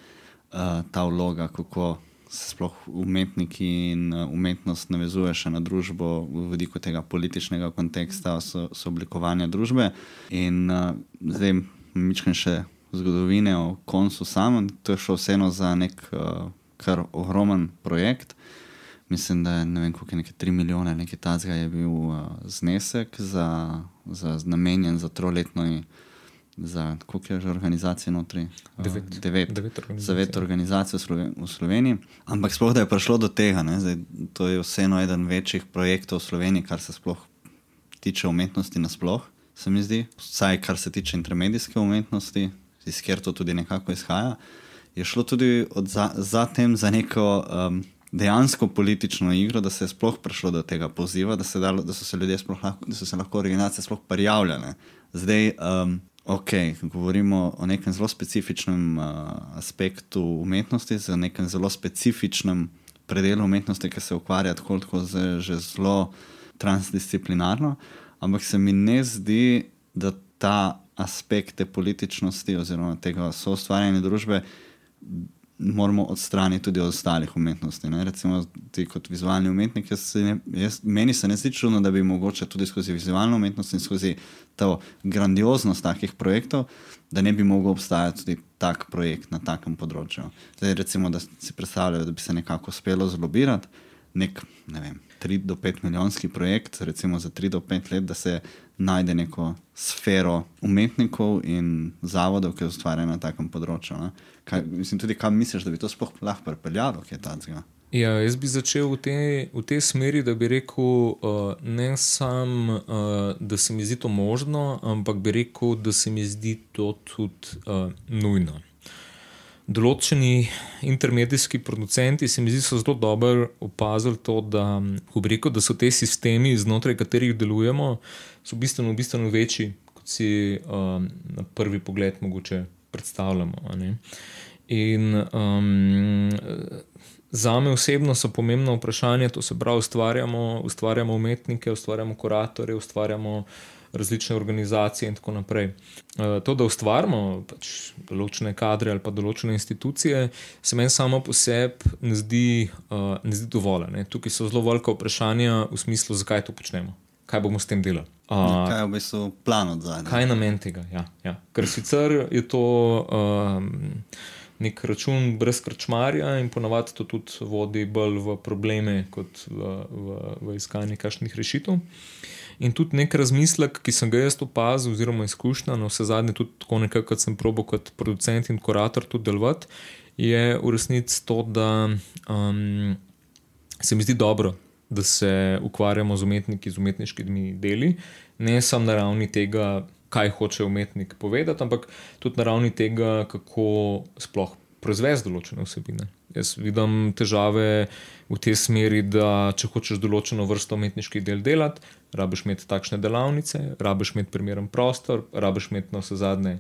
uh, ta vloga, kako se sploh umetniki in umetnost navezuje še na družbo v vidiku tega političnega konteksta, so, so oblikovanja družbe. In uh, zdaj mičkam še zgodovine o koncu samem. To je šlo vseeno za nek uh, kar ogromen projekt. Mislim, da je ne vem, koliko je nekaj 3 milijone, nekaj tazga je bil uh, znesek za, za namenjen za troletno. Za koliko je že organizacij notri?
Devet.
Uh, devet. devet za devet organizacij v Sloveniji. Ampak sploh da je prišlo do tega, Zdaj, to je vseeno eden večjih projektov v Sloveniji, kar se sploh tiče umetnosti nasplošno se mi zdi, vsaj kar se tiče intermedijske umetnosti, iz kjer to tudi nekako izhaja, je šlo tudi za, za tem za neko um, dejansko politično igro, da se je sploh prišlo do tega poziva, da, se dalo, da so se ljudje sploh lahko, da so se lahko organizacije sploh prijavljale. Zdaj, um, ok, govorimo o nekem zelo specifičnem uh, aspektu umetnosti, za nekem zelo specifičnem predelu umetnosti, ki se ukvarja tako, tako z, že zelo transdisciplinarno. Ampak se mi ne zdi, da ta aspekt te političnosti oziroma tega soustvarjanja družbe moramo odstraniti tudi od ostalih umetnosti. Ne? Recimo, ti kot vizualni umetnik, se ne, jaz, meni se ne zdi čudno, da bi mogoče tudi skozi vizualno umetnost in skozi to grandioznost takih projektov, da ne bi mogel obstajati tudi tak projekt na takem področju. Zdaj, recimo, da si predstavljajo, da bi se nekako uspelo zlobirati nek, ne vem, 3 do 5 milijonski projekt, recimo za 3 do 5 let, da se najde neko sfero umetnikov in zavodov, ki ustvarjajo na takem področju. Kaj, mislim, tudi kam misliš, da bi to sploh lahko pripeljalo, kaj je ta zgo?
Ja, jaz bi začel v tej, v tej smeri, da bi rekel, uh, ne samo, uh, da se mi zdi to možno, ampak bi rekel, da se mi zdi to tudi uh, nujno. Določeni intermedijski producenti se mi zdi, so zelo dobro opazili to, da, rekel, da so te sistemi, znotraj katerih delujemo, so bistveno, bistveno večji, kot si um, na prvi pogled mogoče predstavljamo. In um, za me osebno so pomembna vprašanja, to se pravi, ustvarjamo, ustvarjamo umetnike, ustvarjamo kuratorje, ustvarjamo različne organizacije in tako naprej. Uh, to, da ustvarjamo pač določene kadre ali pa določene institucije, se meni samo po sebi ne zdi, uh, ne zdi dovolj. Ne. Tukaj so zelo velika vprašanja v smislu, zakaj to počnemo, kaj bomo s tem delali. Uh,
Kaj je v bistvu plan od zadnje?
Kaj je namen tega? Ja, ja. Ker sicer je to um, nek račun brez krčmarja in ponavadi to tudi vodi bolj v probleme, kot v, v, v iskanje kakšnih rešitev. In tudi nek razmislek, ki sem ga jaz opazil, oziroma izkušnja, no vse zadnje, tudi tako nekako, kot sem probo kot producent in kurator tudi delovati, je v resnici to, da um, se mi zdi dobro, da se ukvarjamo z umetniki, z umetniškimi deli, ne samo na ravni tega, kaj hoče umetnik povedati, ampak tudi na ravni tega, kako sploh proizvesti določene vsebine. Jaz vidim težave v tej smeri, da če hočeš določeno vrsto umetniških del delati, rabiš imeti takšne delavnice, rabiš imeti primeren prostor, rabiš imeti na vse zadnje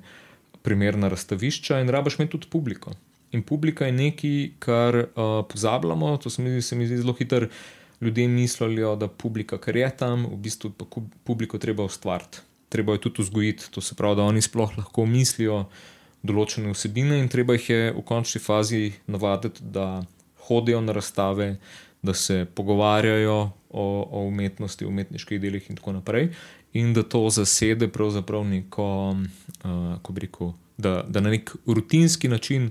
primerna razstavišča in rabiš imeti tudi publiko. In publika je nekaj, kar uh, pozabljamo, to se mi, zdi- se mi zdi zelo hitro. Ljudje mislijo, da publika, kar je tam, v bistvu pa publiko treba ustvariti. Treba jo tudi vzgojiti, to se pravi, da oni sploh lahko mislijo določene vsebine, in treba jih je v končni fazi navaditi, da hodijo na razstave, da se pogovarjajo o, o umetnosti, o umetniških delih in tako naprej, in da to zasede pravzaprav neko, uh, kako bi rekel, da, da na nek rutinski način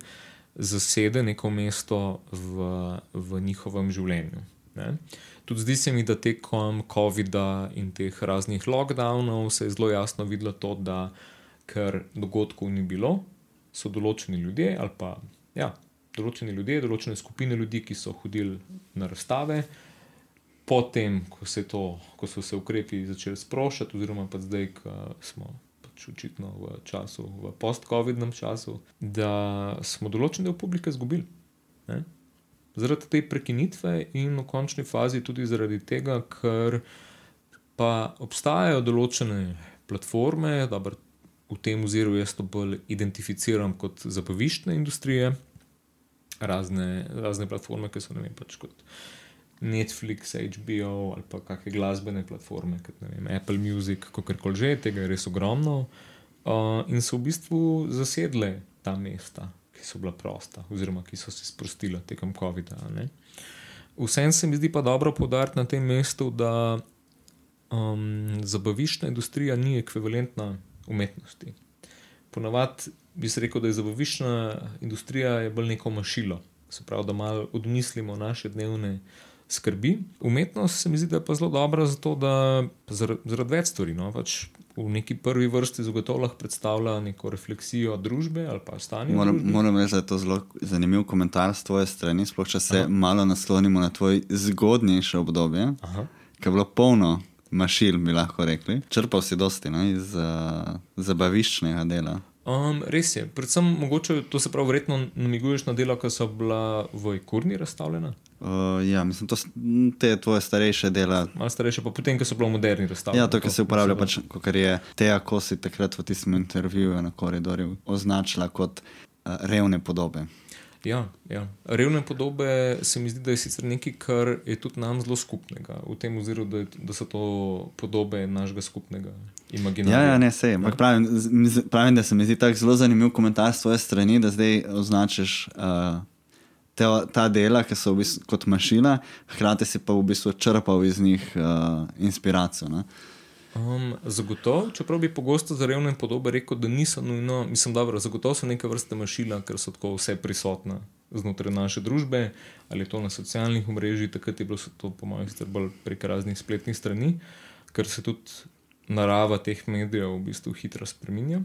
zasede neko mesto v, v njihovem življenju. Ne? Tudi zdi se mi, da tekom COVID-a in teh raznih lockdownov se je zelo jasno videlo to, da ker dogodkov ni bilo, so določeni ljudje ali pa ja, določeni ljudje, določene skupine ljudi, ki so hodili na razstave. Potem, ko, se to, ko so se ukrepi začeli sproščati, oziroma pa zdaj, ko smo pač očitno v času, v post-COVID-nem času, da smo določen del publike izgubili. Ne? Zaradi te prekinitve in v končni fazi tudi zaradi tega, ker pa obstajajo določene platforme, dobro, v tem oziru jaz to bolj identificiram kot zabaviščne industrije, razne, razne platforme, ki so ne vem, pač kot Netflix, HBO ali pa kakšne glasbene platforme, kot vem, Apple Music, kako koli že, tega je res ogromno. Uh, in so v bistvu zasedle ta mesta, ki so bila prosta, oziroma ki so se sprostila tekom COVID-a. Vsem se mi zdi pa dobro poudariti na tem mestu, da um, zabaviščna industrija ni ekvivalentna umetnosti. Ponavadi bi se rekel, da je zabaviščna industrija je bolj neko mašilo, se pravi, da malo odmislimo naše dnevne skrbi. Umetnost se mi zdi, da je pa zelo dobra zato, da zaradi, več stvari. No, pač v neki prvi vrsti zagotovo lahko predstavlja neko refleksijo družbe ali pa stanja. v
Moram, moram reči, da je to zelo zanimiv komentar z tvoje strani, sploh če se Aha. malo naslonimo na tvoj zgodnejše obdobje,
Aha.
ki je bilo polno mašil, bi lahko rekli. Črpal si dosti no, iz uh, zabaviščnega dela.
Um, res je, predvsem mogoče to se pravi, verjetno namiguješ na dela, ki so bila v Kurni razstavljena,
Uh, ja, mislim, to s- m, te tvoje starejše dela.
malo starejše, pa potem, ko so bila v moderni razstavljeni.
Ja, to, kar se uporablja, pač, kot je Teja Kosi takrat v tistem intervjuju na koridorju označila kot uh, revne podobe.
Ja, ja. Revne podobe se mi zdi, da je sicer nekaj, kar je tudi nam zelo skupnega, v tem oziru, da, je, da so to podobe našega skupnega
Ja,
imaginarja.
ja, ne, sej. Ampak pravim, pravim, da se mi zdi tako zelo zanimiv komentar s tvoje strani, da zdaj označiš uh, te, ta dela, ki so v bistvu kot mašina, hkrati si pa v bistvu črpal iz njih uh, inspiracijo. Ne?
Um, zagotovo, čeprav bi pogosto za revne podobe rekel, da niso nujno, mislim, da zagotovo so neke vrste mašila, ker so tako vse prisotna znotraj naše družbe, ali to na socialnih omrežjih, takrat je bilo to, po mojem, bolj prek raznih spletnih strani, ker se tudi narava teh medijev v bistvu hitro spremenja.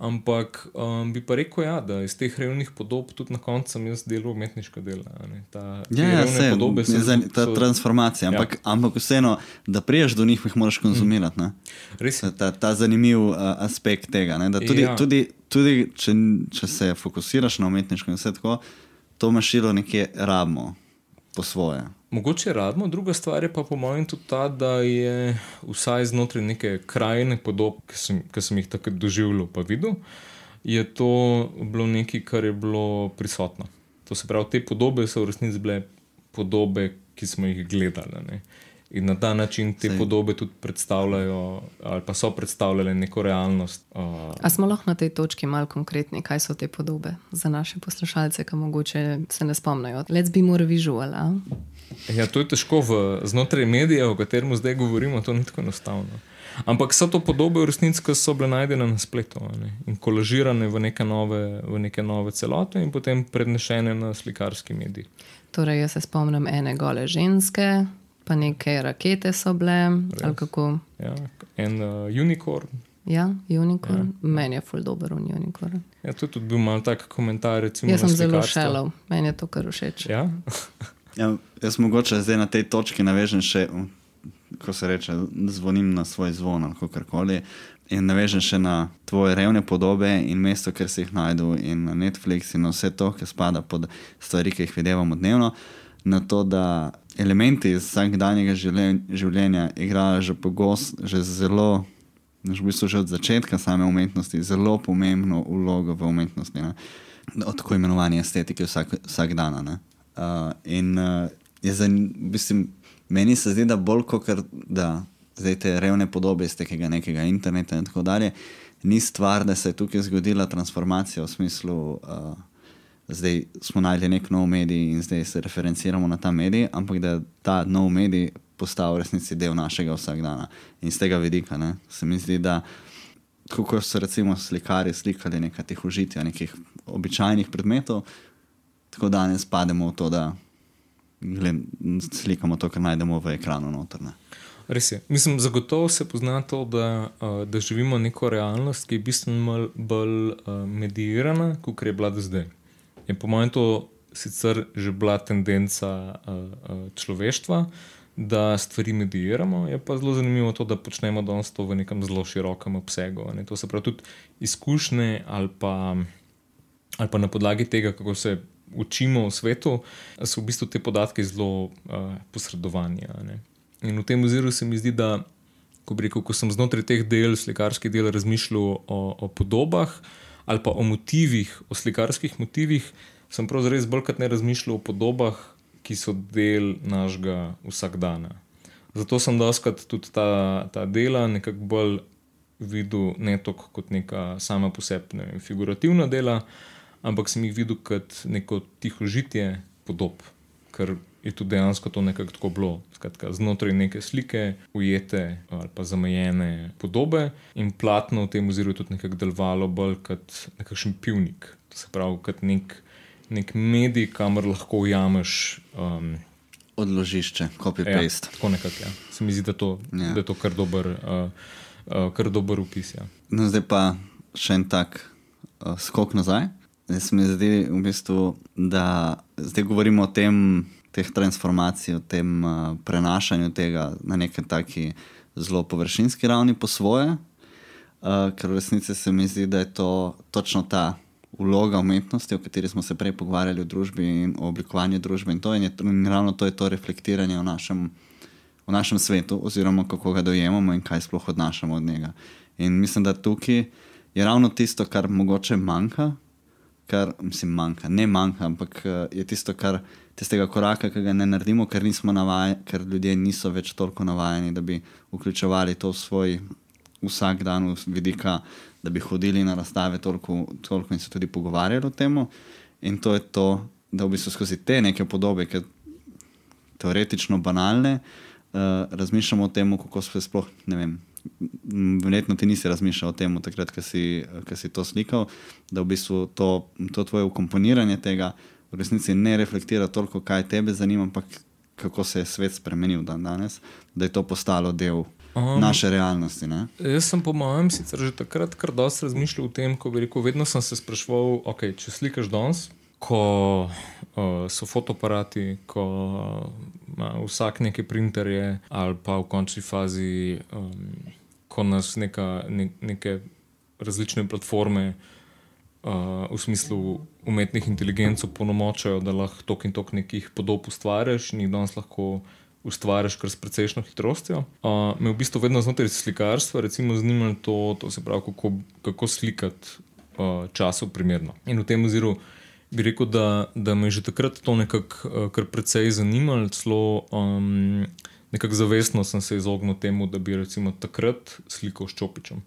Ampak um, bi pa rekel, ja, da iz teh revnih podob tudi na koncu sem jaz delal umetniška dela. a ne. Ta, te
Ja, ja
revne
sej,
podobe so-
za, ta
so-
transformacija. Ampak, ja. ampak vseeno, da priješ do njih, jih moraš konzumirati. Ne?
Res je.
Ta, ta zanimiv uh, aspekt tega. Ne? Da tudi,
Ja.
ja. tudi tudi če, če se fokusiraš na umetniško in vse tako, to mašilo nekje rabimo po svoje.
Mogoče radimo, druga stvar je pa po mojem tudi ta, da je vsaj znotraj neke krajine podob, ki sem, ki sem jih takrat doživljal, pa videl, je to bilo nekaj, kar je bilo prisotno. To se pravi, te podobe so v resnici bile podobe, ki smo jih gledali. Ne? In na ta način te
Saj-
podobe tudi predstavljajo, ali pa so predstavljale neko realnost. Uh,
A smo lahko na tej točki malo konkretni, kaj so te podobe za naše poslušalce, ki mogoče se ne spomnijo? Let's be more visual. A?
Ja, to je težko v, znotraj medija, o katerem zdaj govorimo, to ni tako enostavno. Ampak so to podobe ki so bile najdene na spletu a ne, in kolažirane v neke, nove, v neke nove celote in potem prednešene na slikarski medij.
Torej, jaz se spomnim ene gole ženske, pa neke rakete so bile.
Ja, en uh, unicorn.
Ja, unicorn. Ja. Meni je ful dober un unicorn.
Ja, to je tudi bil mal tak komentar. Recimo,
Jaz sem zelo šelov, meni je to kar všeč.
Ja?
Ja, jaz mogoče zdaj na tej točki navežem še, ko se reče, zvonim na svoj zvon ali karkoli. In navežem še na tvoje revne podobe in mesto, kjer se jih najdu, in na Netflix, in vse to, kar spada pod stvari, ki jih videvamo dnevno. Na to, da elementi iz vsakdanjega življen- življenja igrajo že pogosto, že zelo, v bistvu že od začetka same umetnosti, zelo pomembno vlogo v umetnosti. Ne? Od tako imenovane estetike vsak, vsak dan. Uh, in uh, je za, mislim, meni se zdi, da bolj kot da zdaj te revne podobe iz tega nekega interneta in tako dalje, ni stvar, da se je tukaj zgodila transformacija v smislu, uh, zdaj smo najdli nek nov medij in zdaj se referenciramo na ta medij, ampak da je ta nov medij postal v resnici del našega vsakdana. In z tega vidika ne, se mi zdi, da kako so recimo slikari slikali nekaj teh užitja, nekih običajnih predmetov, tako danes pademo v to, da gled, slikamo to, kar najdemo v ekranu notrne.
Res je. Mislim, zagotovo se pozna to, da, uh, da živimo neko realnost, ki je bistveno bolj uh, medijirana, kot je bila do zdaj. In po mojem, to sicer že bila tendenca uh, človeštva, da stvari medijiramo. Je pa zelo zanimivo to, da počnemo danes to v nekem zelo širokem obsegu. Ne? To se pravi tudi izkušnje ali pa, ali pa na podlagi tega, kako se učimo v svetu, so v bistvu te podatke zelo uh, posredovani. In v tem oziru se mi zdi, da ko, rekel, ko sem znotraj teh del, slikarskih del, razmišljal o, o podobah ali pa o motivih, o slikarskih motivih, sem pravzaprav res bolj kot ne razmišljal o podobah, ki so del našega vsakdana. Zato sem doskrat tudi ta, ta dela nekako bolj videl ne toliko kot neka sama po sebi ne vem, figurativna dela, ampak sem jih videl kot neko tiho žitje podob, ker je tudi dejansko to nekako tako bilo. Skratka, znotraj neke slike, ujete ali pa zamejene podobe, in platno v tem oziru je tudi nekako delovalo bolj kot nekakšen pivnik. To se pravi, kot nek, nek medij, kamor lahko ujameš. Um,
Odložišče,
Ja,
copy-paste.
tako nekako. Ja. Se mi zdi, da, to,
Ja.
ja. da je to kar dober, uh, uh, kar dober opis. Ja.
No, zdaj pa še en tak uh, skok nazaj. Zdaj se mi zdi, v bistvu, da zdaj govorimo o tem, teh transformacij, o tem uh, prenašanju tega na neki taki zelo površinski ravni po svoje, uh, ker v resnici se mi zdi, da je to točno ta vloga umetnosti, o kateri smo se prej pogovarjali v družbi in o oblikovanju družbe. In, to, in, je, in ravno to je to reflektiranje v našem v našem svetu, oziroma kako ga dojemamo in kaj sploh odnašamo od njega. In mislim, da tukaj je ravno tisto, kar mogoče manjka, kar mislim, manjka, ne manjka, ampak eh, je tisto, kar tistega koraka, ki ga ne naredimo, ker, navaja, ker ljudje niso več toliko navajeni, da bi vključevali to v svoj vsak dan vidika, da bi hodili na razstave toliko, toliko in se tudi pogovarjali o tem. In to je to, da v bistvu skozi te neke podobe, ki teoretično banalne, uh, razmišljamo o tem, kako se sploh ne vem. Verjetno ti nisi razmišljal o tem, takrat, ko si, ko si to slikal, da v bistvu to, to tvoje ukomponiranje tega v resnici ne reflektira toliko, kaj tebe zanima, ampak kako se je svet spremenil dan danes, da je to postalo del
Um,
naše realnosti. Ne?
Jaz sem po mojem sicer že takrat kar dosti razmišljal o tem, ko bi rekel, vedno sem se spraševal, okay, če slikaš danes, ko uh, so fotoaparati, ko ima vsak neke printerje, ali pa v končni fazi, um, ko nas neka, ne, neke različne platforme uh, v smislu umetnih inteligenc opolnomočajo, da lahko tok in tok nekih podob ustvariš in jih danes lahko ustvariš kar s precejšno hitrostjo. Uh, me v bistvu vedno znotraj slikarstva recimo zanimalo to, to se pravi, kako, kako slikati uh, času primerno. In v tem oziru bi rekel, da, da me je že takrat to nekako uh, kar precej zanimalo, celo um, nekako zavestno sem se izognil temu, da bi recimo takrat slikal s čopičem.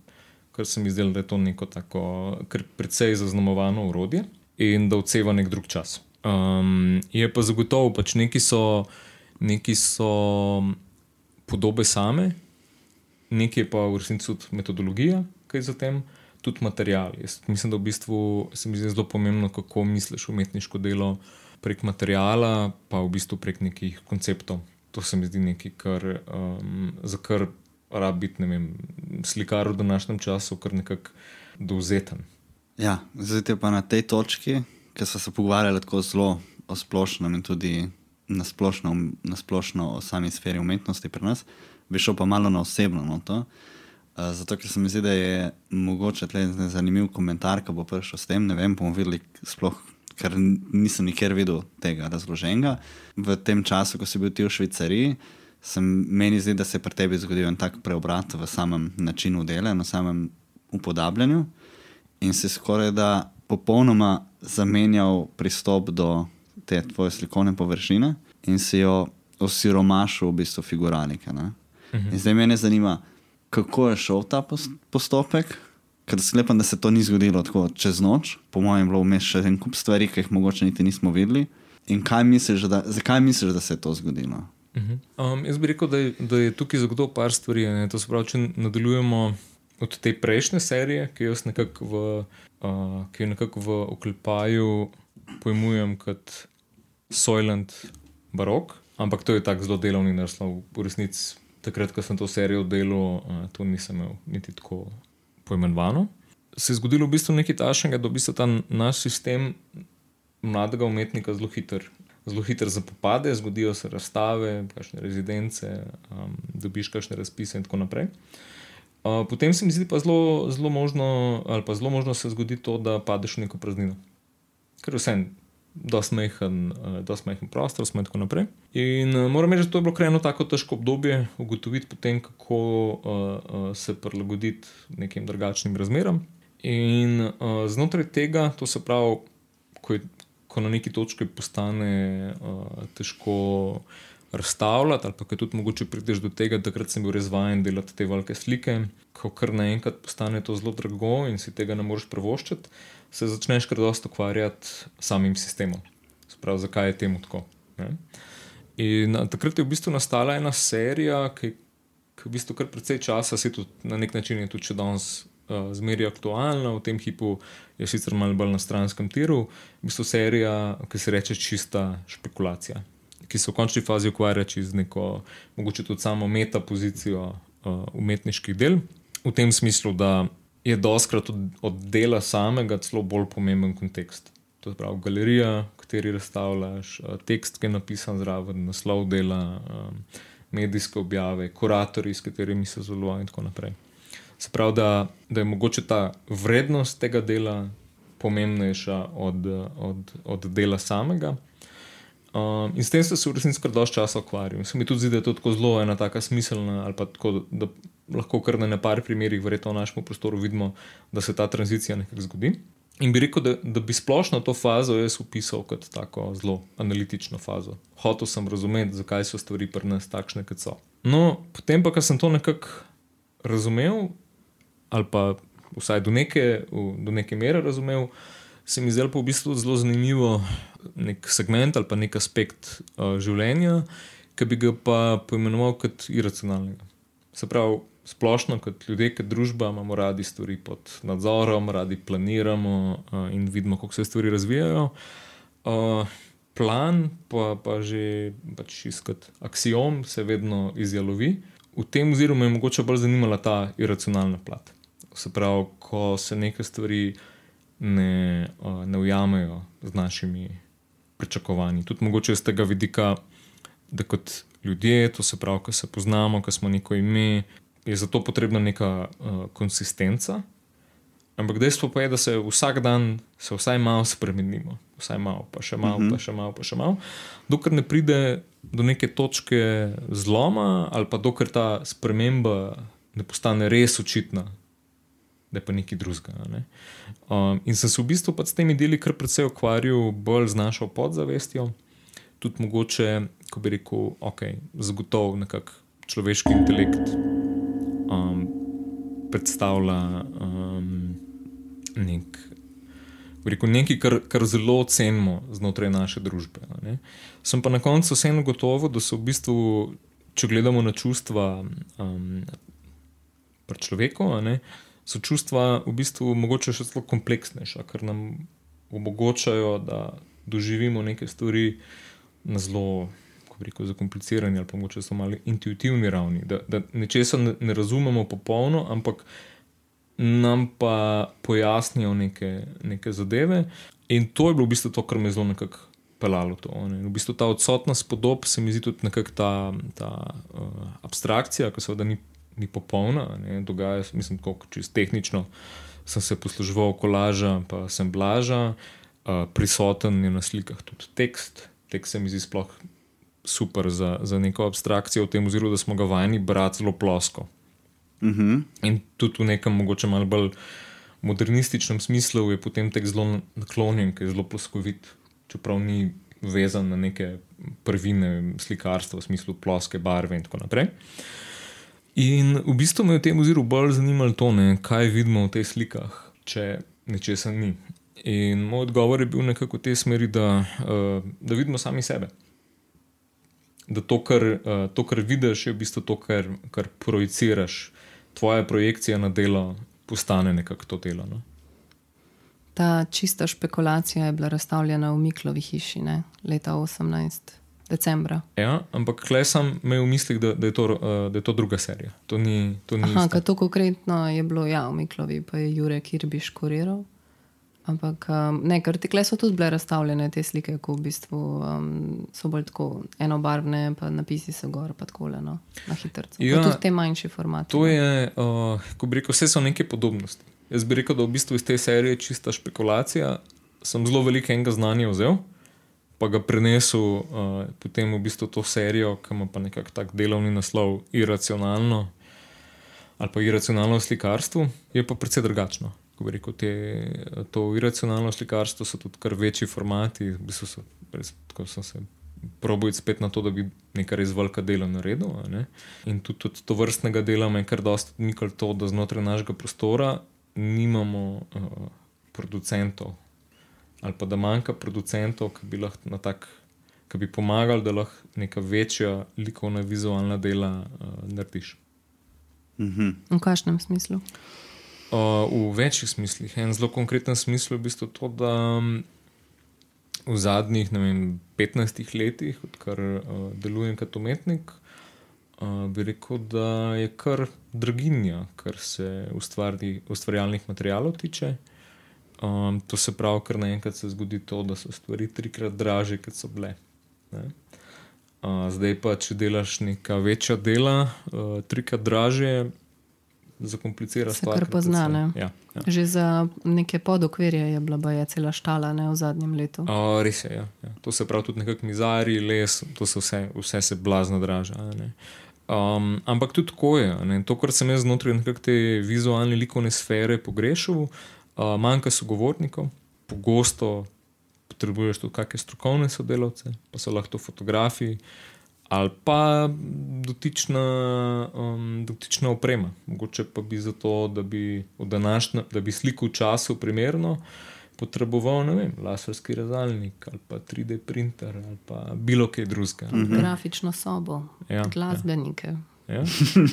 Ker se mi zdelo, da je to neko tako precej zaznamovano urodje in da odseva nek drug čas. Um, je pa zagotovo, pač neki so, neki so podobe same, nekaj je pa v resnici tudi metodologija, kaj za tem, tudi material. Jaz mislim, da v bistvu se mi zdi zelo pomembno, kako misliš umetniško delo prek materijala, pa v bistvu prek nekih konceptov. To se mi zdi nekaj, kar, um, za kar rabi biti vem, slikar v današnjem času, kar nekako dovzeten.
Ja, zdaj pa na tej točki, ker smo se pogovarjali tako zelo o splošnem in tudi na splošno, na splošno o sami sferi umetnosti pri nas, bi šel pa malo na osebno noto. Zato, ker se mi zdi, da je mogoče tle zanimiv komentar, ki bo prišel s tem. Ne vem, bomo videli, sploh, ker nisem nikjer videl tega razloženega. V tem času, ko si bil ti v Švicariji, se meni zdi, da se je pri tebi zgodil en tak preobrat v samem načinu dela, na samem upodabljanju in si skoraj da popolnoma zamenjal pristop do te tvoje slikovne površine in si jo osiromašil v bistvu figuralike. Mhm. In zdaj me zanima, kako je šel ta postopek. Ker sklepam, da se to ni zgodilo tako čez noč, po mojem, je bilo vmes še en kup stvari, ki jih mogoče niti nismo videli. In misliš, da, zakaj misliš, da se je to zgodilo?
Uh -huh. um, jaz bi rekel, da je, da je tukaj zagotovo par stvari. Ne? To se pravi, če nadaljujemo od te prejšnje serije, ki jo nekako v, uh, nekak v oklepaju pojmujem kot Soylent Barok, ampak to je tako zelo delovni naslov. V resnici, takrat, ko sem to serijo delal, uh, to nisem imel niti tako poimenovano. Se je zgodilo v bistvu nekaj tašnega, da v bistvu ta naš sistem mladega umetnika zelo hiter zelo hitro zapopade, zgodijo se razstave, kakšne rezidence, um, dobiš kakšne razpise in tako naprej. Uh, potem se mi zdi pa zelo, zelo možno, ali pa zelo možno se zgodi to, da padeš v neko praznino. Ker vse dosti majhen, uh, majhen prostor, smo in tako naprej. In uh, moram reči, da to je bilo krajno tako težko obdobje, ugotoviti potem, kako uh, uh, se prilagoditi nekim drugačnim razmeram. In uh, znotraj tega, to se pravi, ko je, ko na neki točki postane uh, težko razstavljati, ali pa če tudi mogoče prideš do tega, da sem bil res vajen delati te velike slike, ko kar naenkrat postane to zelo drago in si tega ne moreš prevoščiti, se začneš kar dosta ukvarjati s samim sistemom. Sprav, zakaj je temu tako? Ne? In takrat je v bistvu nastala ena serija, ki, ki v bistvu kar precej časa, se tudi na nek način je tudi še danes zmeraj aktualna, v tem hipu je sicer malo bolj na stranskem tiru, v bistvu serija, ki se reče čista špekulacija, ki se v končni fazi ukvarja z neko, mogoče tudi samo metapozicijo uh, umetniških del, v tem smislu, da je doskrat od, od dela samega celo bolj pomemben kontekst. To je pravi galerija, v kateri razstavljaš, uh, tekst, ki je napisan zraven, naslov dela. Um, Medijske objave, kuratorji, s katerimi se zelo in tako naprej. Se pravi, da, da je mogoče ta vrednost tega dela pomembnejša od, od, od dela samega. Um, in s tem se v resnici kar dosti časa ukvarjam. Se mi tudi zdi, da je to tako zelo ena taka smiselna, ali pa tako, da lahko kar na nekaj primerih, verjetno v našem prostoru, vidimo, da se ta tranzicija nekako zgodi. In bi rekel, da, da bi splošno to fazo jaz opisal kot tako zelo analitično fazo. Hotel sem razumeti, zakaj so stvari pri nas takšne, kot so. No, potem pa, ko sem to nekako razumel, ali pa vsaj do neke, do neke mere razumel, se mi zdelo pa v bistvu zelo zanimivo nek segment ali pa nek aspekt uh, življenja, ki bi ga pa poimenoval kot iracionalnega. Se pravi, splošno kot ljudje, kot družba, imamo radi stvari pod nadzorom, radi planiramo uh, in vidimo, kako se stvari razvijajo. Uh, plan, pa, pa že pač iskati axiom, se vedno izjalovi. V tem oziru me je mogoče bolj zanimala ta iracionalna plat. Se pravi, ko se neke stvari ne, uh, ne ujamejo z našimi pričakovanji. Tudi mogoče iz tega vidika, da kot ljudje, to se pravi, ko se poznamo, ko smo neko ime, je zato potrebna neka uh, konsistenca. Ampak dejstvo pa je, da se vsak dan se vsaj malo spremenimo, vsaj malo, pa še malo, uh -huh. pa še malo, pa še malo, dokler ne pride do neke točke zloma, ali pa dokler ta sprememba ne postane res očitna, da je pa nekaj drugega. Ne? Um, in sem se v bistvu s temi deli kar precej ukvarjal, bolj z našo podzavestjo, tudi mogoče, ko bi rekel, ok, zagotovo nekak človeški intelekt. Um, Predstavlja um, nek, rekel, nekaj, kar, kar zelo cenimo znotraj naše družbe. Ne. Sem pa na koncu vseeno gotovo, da so v bistvu, če gledamo na čustva um, pri človeku, ne, so čustva v bistvu mogoče še zelo kompleksnejša, ker nam omogočajo, da doživimo neke stvari na zelo. Rekel, zakomplicirani ali pa morda so malo intuitivni ravni, da, da nečesa ne, razumemo popolno, ampak nam pa pojasnijo neke, neke zadeve. In to je bilo v bistvu to, kar me zelo nekako pelalo. To, ne. V bistvu ta odsotnost podob se mi zdi tudi nekako ta, ta uh, abstrakcija, ki seveda ni, ni popolna, ne. dogaja se, mislim, kako čisto tehnično. Sem se posluževal kolaža, pa sem blaža, uh, prisoten je na slikah tudi tekst. Tekst se mi zdi sploh super za, za neko abstrakcijo, v tem oziru, da smo ga vajeni brati zelo plosko.
Uh -huh.
In tudi v nekem mogoče malo bolj modernističnem smislu je potem tek zelo naklonjen, ki je zelo ploskovit, čeprav ni vezan na neke prvine slikarstva, v smislu ploske barve in tako naprej. In v bistvu me je v tem oziru bolj zanimalo to, ne, kaj vidimo v teh slikah, če nečesa ni. In moj odgovor je bil nekako v tej smeri, da, uh, da vidimo sami sebe. Da to, kar, uh, to, kar vidiš, je v bistvu to, kar, kar projiciraš tvoja projekcija na delo postane nekako to delo. No?
Ta čista špekulacija je bila razstavljena v Miklovi hiši ne? leta 18. decembra.
Ja, ampak klej sem imel v mislih, da, da, je to, uh, da je to druga serija. To ni, to ni
Aha, to konkretno je bilo ja, v Miklovi, pa je Jurek Kirbiš kuriral. Ampak um, ne, ker ti so tudi bile razstavljene te slike, ki v bistvu um, so bolj tako enobarvne, pa napisi so gor, pa tako le no, na hitro. Ja, tudi te manjše formate.
To je, uh, ko bi rekel, vse so neke podobnosti. Jaz bi rekel, da v bistvu iz te serije čista špekulacija. Sem zelo veliko enega znanja vzel, pa ga prenesel uh, potem v bistvu to serijo, ki ima pa nekako tak delovni naslov, iracionalno ali pa iracionalno slikarstvo, je pa precej drugačno kako rekel, te, to iracionalno slikarstvo so tudi kar večji formati. V bistvu so, res, tako sem se probojil spet na to, da bi nekaj res velika dela naredil. In tudi, tudi to vrstnega dela me je kar dosti odmikalo to, da znotraj našega prostora nimamo uh, producentov. Ali pa da manjka producentov, ki bi lahko na tak. Ki bi pomagali, da lahko neka večja likovna, vizualna dela uh, narediš.
Uh -huh.
V kakšnem smislu?
Uh, v večjih smislih. En zelo konkreten smisel je v bistvu to, da um, v zadnjih vem, 15 letih, odkar uh, delujem kot umetnik, uh, bi rekel, da je kar draginja, kar se ustvari, ustvarjalnih materijalov tiče. Um, to se pravi, ker naenkrat se zgodi to, da so stvari trikrat draže, kot so bile. Uh, zdaj pa, če delaš neka večja dela, uh, trikrat draže, zakomplicira stvar.
Kar poznane.
Ja, ja.
Že za neke podokvirje je bila je cela štala ne, v zadnjem letu.
O, res je. Ja, ja. To se pravi tudi nekakšni mizari, les, to se vse, vse se blazno draža. Um, ampak tudi tako je. Ne. To, kar sem jaz znotraj te vizualne likovne sfere pogrešal, uh, manjka sogovornikov, pogosto potrebuješ tudi kakšne strokovne sodelavce, pa so lahko fotografi ali pa dotična, um, dotična oprema. Mogoče pa bi zato, da bi, današnja, da bi sliko v času primerno potreboval vem, laserski rezalnik ali pa 3D printer ali pa bilo kaj drugega.
-hmm. Grafično sobo, ja, glasbenike.
Ja. Ja.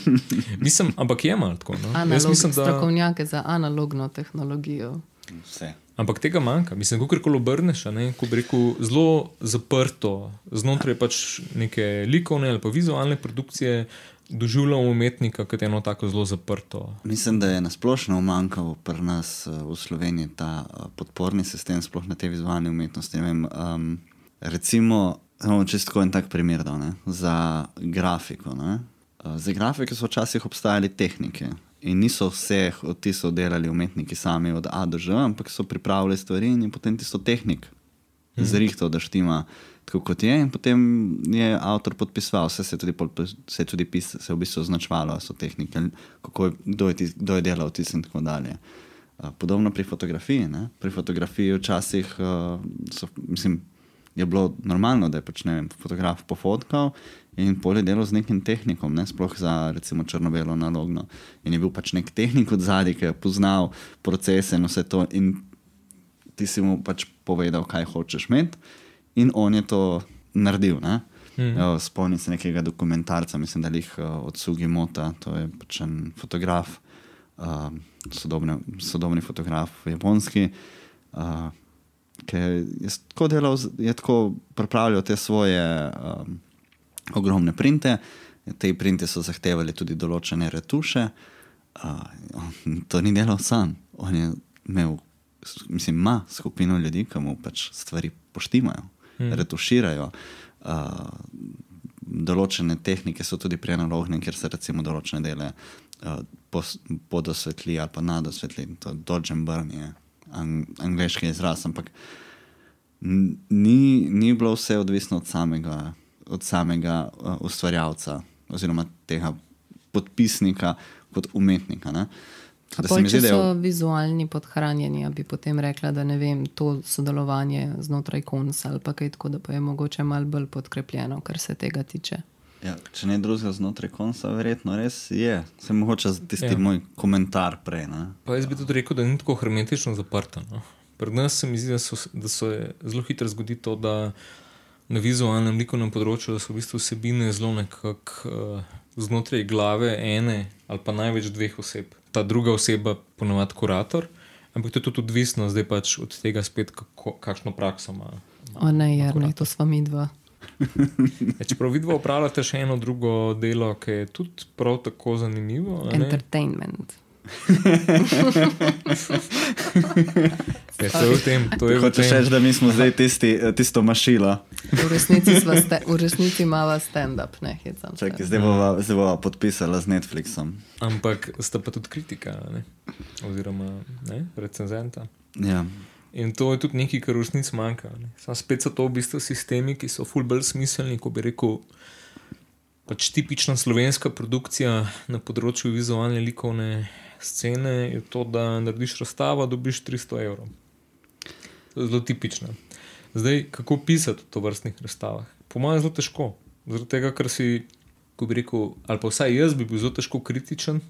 mislim, ampak je malo tako. No?
Analog, mislim, da... Strokovnjake za analogno tehnologijo.
Vse.
Ampak tega manjka. Mislim, kako koli obrneš, ko bi rekel, zelo zaprto, znotraj pač neke likovne ali pa vizualne produkcije, doživljamo umetnika kot eno tako zelo zaprto.
Mislim, da je nasplošno manjkal pri nas eh, v Sloveniji ta eh, podporni sistem, sploh na te vizualne umetnosti. Vem, um, recimo, imamo čisto en tak primer da, za grafiko. Ne? Eh, za grafike so včasih obstajali tehnike, In niso vseh odtisov delali umetniki sami od A do Ž, ampak so pripravili stvari in potem tisto tehnik mm. zrihtal, da štima tako kot je. In potem je avtor podpisoval, vse se je tudi, se je tudi pis, se je v bistvu označevalo, a so tehnike, kako je, kdo, je tis, kdo je delal tis in tako dalje. A, Podobno pri fotografiji. Ne? Pri fotografiji včasih uh, so, mislim, je bilo normalno, da je pač, ne vem, fotograf pofotkal in polje delal z nekim tehnikom, ne? sploh za recimo črno-belo analogno. In je bil pač nek tehnik od zadaj, ki je poznal procese in vse to. In ti si mu pač povedal, kaj hočeš imeti, in on je to naredil. Mm. Spomnim se nekega dokumentarca, mislim, da jih od Sugi Mota, to je pač en fotograf, uh, sodobne, sodobni fotograf, japonski. Uh, Ki je tako delal, je tako pripravljal te svoje um, ogromne printe. Te printe so zahtevali tudi določene retuše. Uh, on to ni delal sam. On je imel, mislim, ima skupino ljudi, ki mu pač stvari poštimajo, hmm. retuširajo. Uh, določene tehnike so tudi pri analognem, kjer se recimo določene dele uh, podosvetli ali pa nadosvetli. To dodge and burn je ang angliški izraz, ampak ni, ni bilo vse odvisno od samega, od samega uh, ustvarjalca oziroma tega podpisnika kot umetnika. Ne? Da se
Pol,
mi
če
zdi,
so vizualni podhranjeni, bi potem rekla, da ne vem, to sodelovanje znotraj konca ali pa kaj tako, da pa je mogoče malo bolj podkrepljeno, kar se tega tiče.
Ja, če ne drugega znotraj konca, verjetno res je. Se mogoče za tisti
Ja.
moj komentar prej. Ne?
Pa jaz bi tudi rekel, da ni tako hermetično zaprta. No. Pri nas se mi zdi, da, so, da se zelo hitro zgodi to, da na vizualnem likovnem področju so v bistvu vsebine zelo nekako uh, znotraj glave ene ali pa največ dveh oseb. Ta druga oseba, ponovadi kurator, ampak to je tudi odvisno zdaj pač od tega, spet, kako, kakšno prakso ima.
O ne, Jarnej, to sva mi dva.
Ja, čeprav vidva upravljate še eno drugo delo, ki je tudi prav tako zanimivo. a ne? Ja, to je v tem, to je v
Hočeš
tem.
reči, da mi smo zdaj tisti, tisto mašilo.
V resnici, sva ste, v resnici imava stand-up, ne hecam se.
Čakaj, zdaj bova, zdaj bova podpisala z Netflixom.
Ampak sta pa tudi kritika, ne? oziroma ne? recenzenta.
Ja.
In to je tudi nekaj, kar v resnici manjka. spet so to v bistvu sistemi, ki so ful bolj smiselni, ko bi rekel. Pač tipična slovenska produkcija na področju vizualne likovne scene je to, da narediš razstavo, dobiš 300 evrov. Je zelo tipično. Zdaj, kako pisati v to vrstnih razstavah? Po mojem, je zelo težko. Zaradi tega, ker si, ko bi rekel, ali pa vsaj jaz bi bil zelo težko kritičen,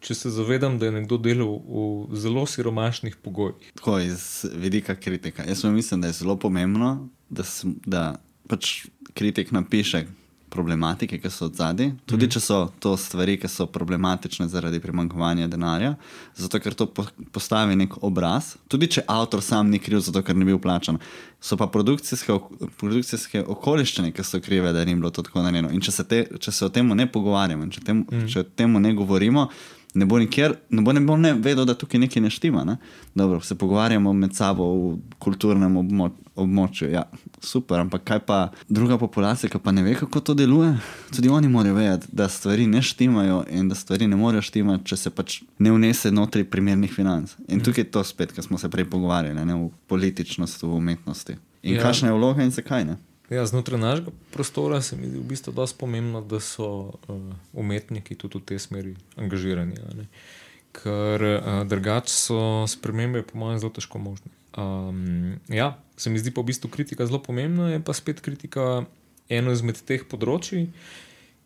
če se zavedam, da je nekdo delal v zelo siromašnih pogojih.
Tako iz vidika kritika. Jaz mislim, da je zelo pomembno, da, sm, da pač kritik napiše problematike, ki so od zadaj, tudi mm. če so to stvari, ki so problematične zaradi primankovanja denarja, zato ker to po, postavi nek obraz, tudi če avtor sam ni kriv, zato ker ni bil plačan. So pa produkcijske, produkcijske okoliščine, ki so krive, da ni bilo to tako narejeno. In če se, te, če se o tem ne pogovarjamo, če, tem, mm. če o tem ne govorimo, ne bo nikjer, ne bo, ne bo ne vedel, da tukaj nekaj ne štima. Ne? Dobro, se pogovarjamo med sabo v kulturnem obmo območju. Ja, super, ampak kaj pa druga populacija, ki pa ne ve, kako to deluje? Tudi oni morajo vedeti, da stvari ne štimajo in da stvari ne morejo štimati, če se pač ne vnese notri primernih financ. In tukaj je to spet, kar smo se prej pogovarjali, ne? v političnosti, v umetnosti. In
Ja.
ja. kakšna je vloga in zakaj ne?
Ja, znotraj našega prostora se mi zdi v bistvu dosti pomembno, da so uh, umetniki tudi v tej smeri angažirani. Ker uh, drugače so spremembe, po mojem, zelo težko možne. Um, ja, se mi zdi pa v bistvu kritika zelo pomembna, je pa spet kritika eno izmed teh področji,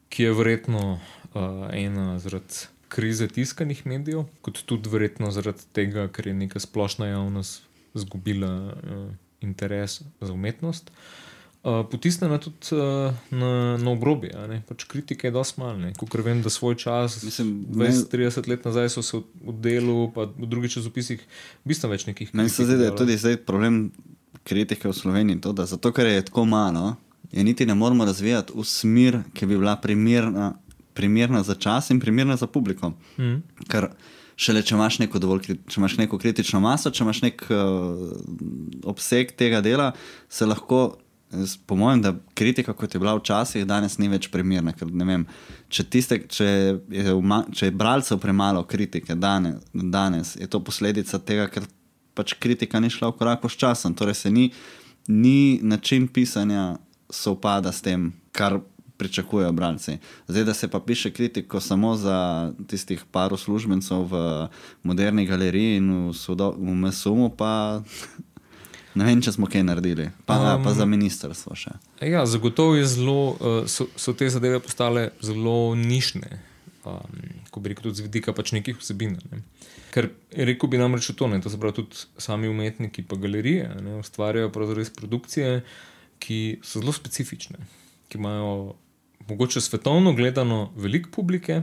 ki je verjetno uh, ena zaradi krize tiskanih medijev, kot tudi verjetno zaradi tega, ker je neka splošna javnost izgubila uh, interes za umetnost. Uh, potisnjena tudi uh, na, na obrobje. Pač kritike je dosti malo. Ker vem, da svoj čas,
Mislim, meni-
20-30 let nazaj, so se v, v delu, pa v drugih časopisih, bistveno več nekih
Meni se
kritik
zdi, da je tudi zdaj problem kritike v Sloveniji to, da zato, ker je tako malo, je niti ne moramo razvijati v smer, ki bi bila primerna, primerna za čas in primerna za publiko.
Mhm.
Ker šele če imaš neko, dovolj, če imaš neko kritično maso, če imaš nek uh, obseg tega dela, se lahko Jaz, po mojem, da kritika, kot je bila včasih, danes ni več primerna. Ker, vem, če, tiste, če, je, če je bralcev premalo kritike danes, danes, je to posledica tega, ker pač kritika ni šla v korak s časom. Torej, se ni, ni način pisanja sovpada s tem, kar pričakujejo bralci. Zdaj, da se pa piše kritiko samo za tistih par uslužbencev v moderni galeriji in v, sodo, v MSUM, pa ne vem, če smo kaj naredili. Pa, um, pa za ministrstvo še.
Ja, zagotovo zelo, uh, so, so te zadeve postale zelo nišne, um, ko bi rekel, tudi z vidika pač nekih vsebin. Ne. Ker rekel bi namreč to, ne, to se pravi tudi sami umetniki, pa galerije, ne, ustvarjajo pravzaprav res produkcije, ki so zelo specifične, ki imajo mogoče svetovno gledano veliko publike,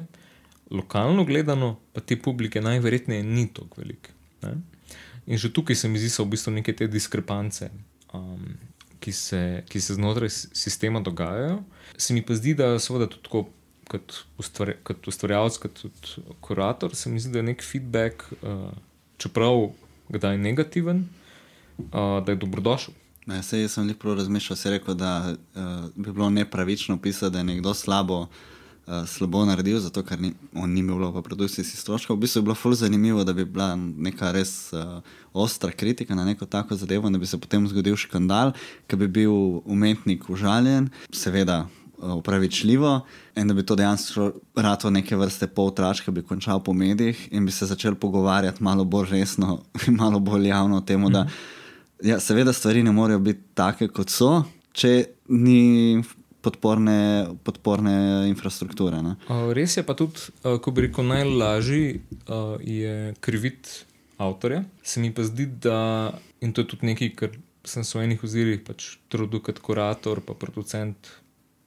lokalno gledano pa te publike najverjetneje ni tako velike. In že tukaj se mi zdi, so v bistvu neke te diskrepance, um, ki, se, ki se znotraj sistema dogajajo. Se mi pa zdi, da seveda tudi tako. Kot, ustvar, kot ustvarjalec, kot tudi kurator, se mi zdi, da je nek feedback, uh, čeprav kdaj negativen, uh, da je dobrodošel.
Sej, jaz sem jih prav razmišljal, se je rekel, da uh, bi bilo nepravično pisati, da je nekdo slabo, uh, slabo naredil, zato ker ni, on ni imel pa produkcijskih stroškov. V bistvu je bilo ful zanimivo, da bi bila neka res uh, ostra kritika na neko tako zadevo, da bi se potem zgodil škandal, ki bi bil umetnik užaljen, seveda. uh, Upravičljivo, in da bi to dejansko rado neke vrste poltrač, ki bi končal po medijih in bi se začel pogovarjati malo bolj resno in malo bolj javno o tem, da Ja, seveda, stvari ne morejo biti take, kot so, če ni podporne, podporne infrastrukture. Ne?
Uh, res je pa tudi, uh, ko bi rekel, najlažje uh, je kriviti avtorja. Se mi pa zdi, da in to je tudi nekaj, kar sem se v enih ozirih pač trudil kot kurator, pa producent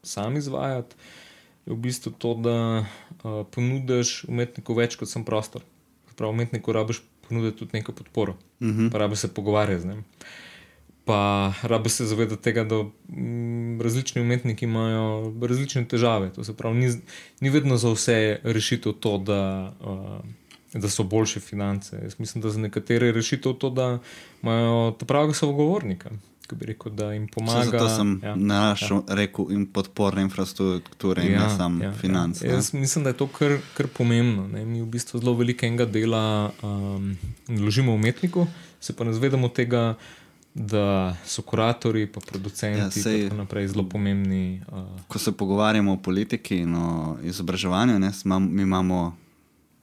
sam izvajati. Je v bistvu to, da uh, ponudiš umetniku več kot sem prostor. Prav umetniku rabiš ponuditi tudi neko podporo, uh -huh. pa rabiš se pogovarjati z njim. Pa rabi se zavedati tega, da mm, različni umetniki imajo različne težave. To se pravi, ni, ni vedno za vse rešitev to, da, uh, da so boljše finance. Jaz mislim, da za nekatere je rešitev to, da imajo ta pravega sogovornika, ki bi rekel, da jim pomaga.
Zato sem
ja,
naraščal, ja. rekel, in podporne infrastrukture, in ja, ne samo ja, finance.
Ja. Jaz mislim, da je to kar, kar pomembno. Ne? Mi v bistvu zelo velikega dela um, naložimo umetniku, se pa ne zavedamo tega, da so kuratorji, pa producenti
Ja,
ja,
sej-
in tako naprej zelo pomembni. Uh,
Ko se pogovarjamo o politiki in o izobraževanju, ne, smo- mi imamo.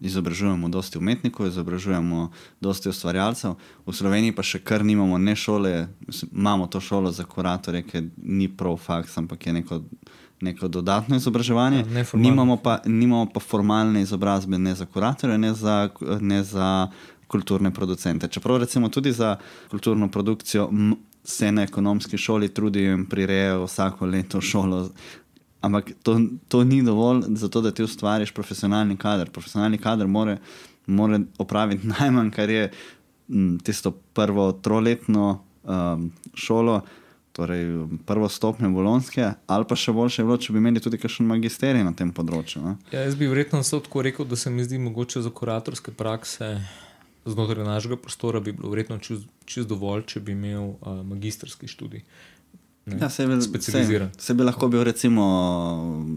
Izobražujemo dosti umetnikov, izobražujemo dosti ustvarjalcev, v Sloveniji pa še kar nimamo ne šole, imamo to šolo za kuratorje, ki ni prav faks, ampak je neko, neko dodatno izobraževanje.
Ja,
nimamo, pa, nimamo pa formalne izobrazbe ne za kuratorje, ne za, ne za kulturne producente. Čeprav recimo tudi za kulturno produkcijo se na ekonomski šoli trudijo in prirejajo vsako leto šolo. Ampak to, to ni dovolj, zato da ti ustvariš profesionalni kader. Profesionalni kader mora, mora opraviti najmanj, kar je m, tisto prvo troletno um, šolo, torej m, prvo stopnjo bolonske, ali pa še boljše je bilo, če bi imeli tudi kakšen magisterij na tem področju. Ne?
ja, jaz bi verjetno tako rekel, da se mi zdi mogoče za kuratorske prakse znotraj našega prostora bi bilo verjetno čist, čist dovolj, če bi imel uh, magistrski študij. Ne?
Ja, se bi,
Specializiran.
Se, se bi lahko bil, recimo,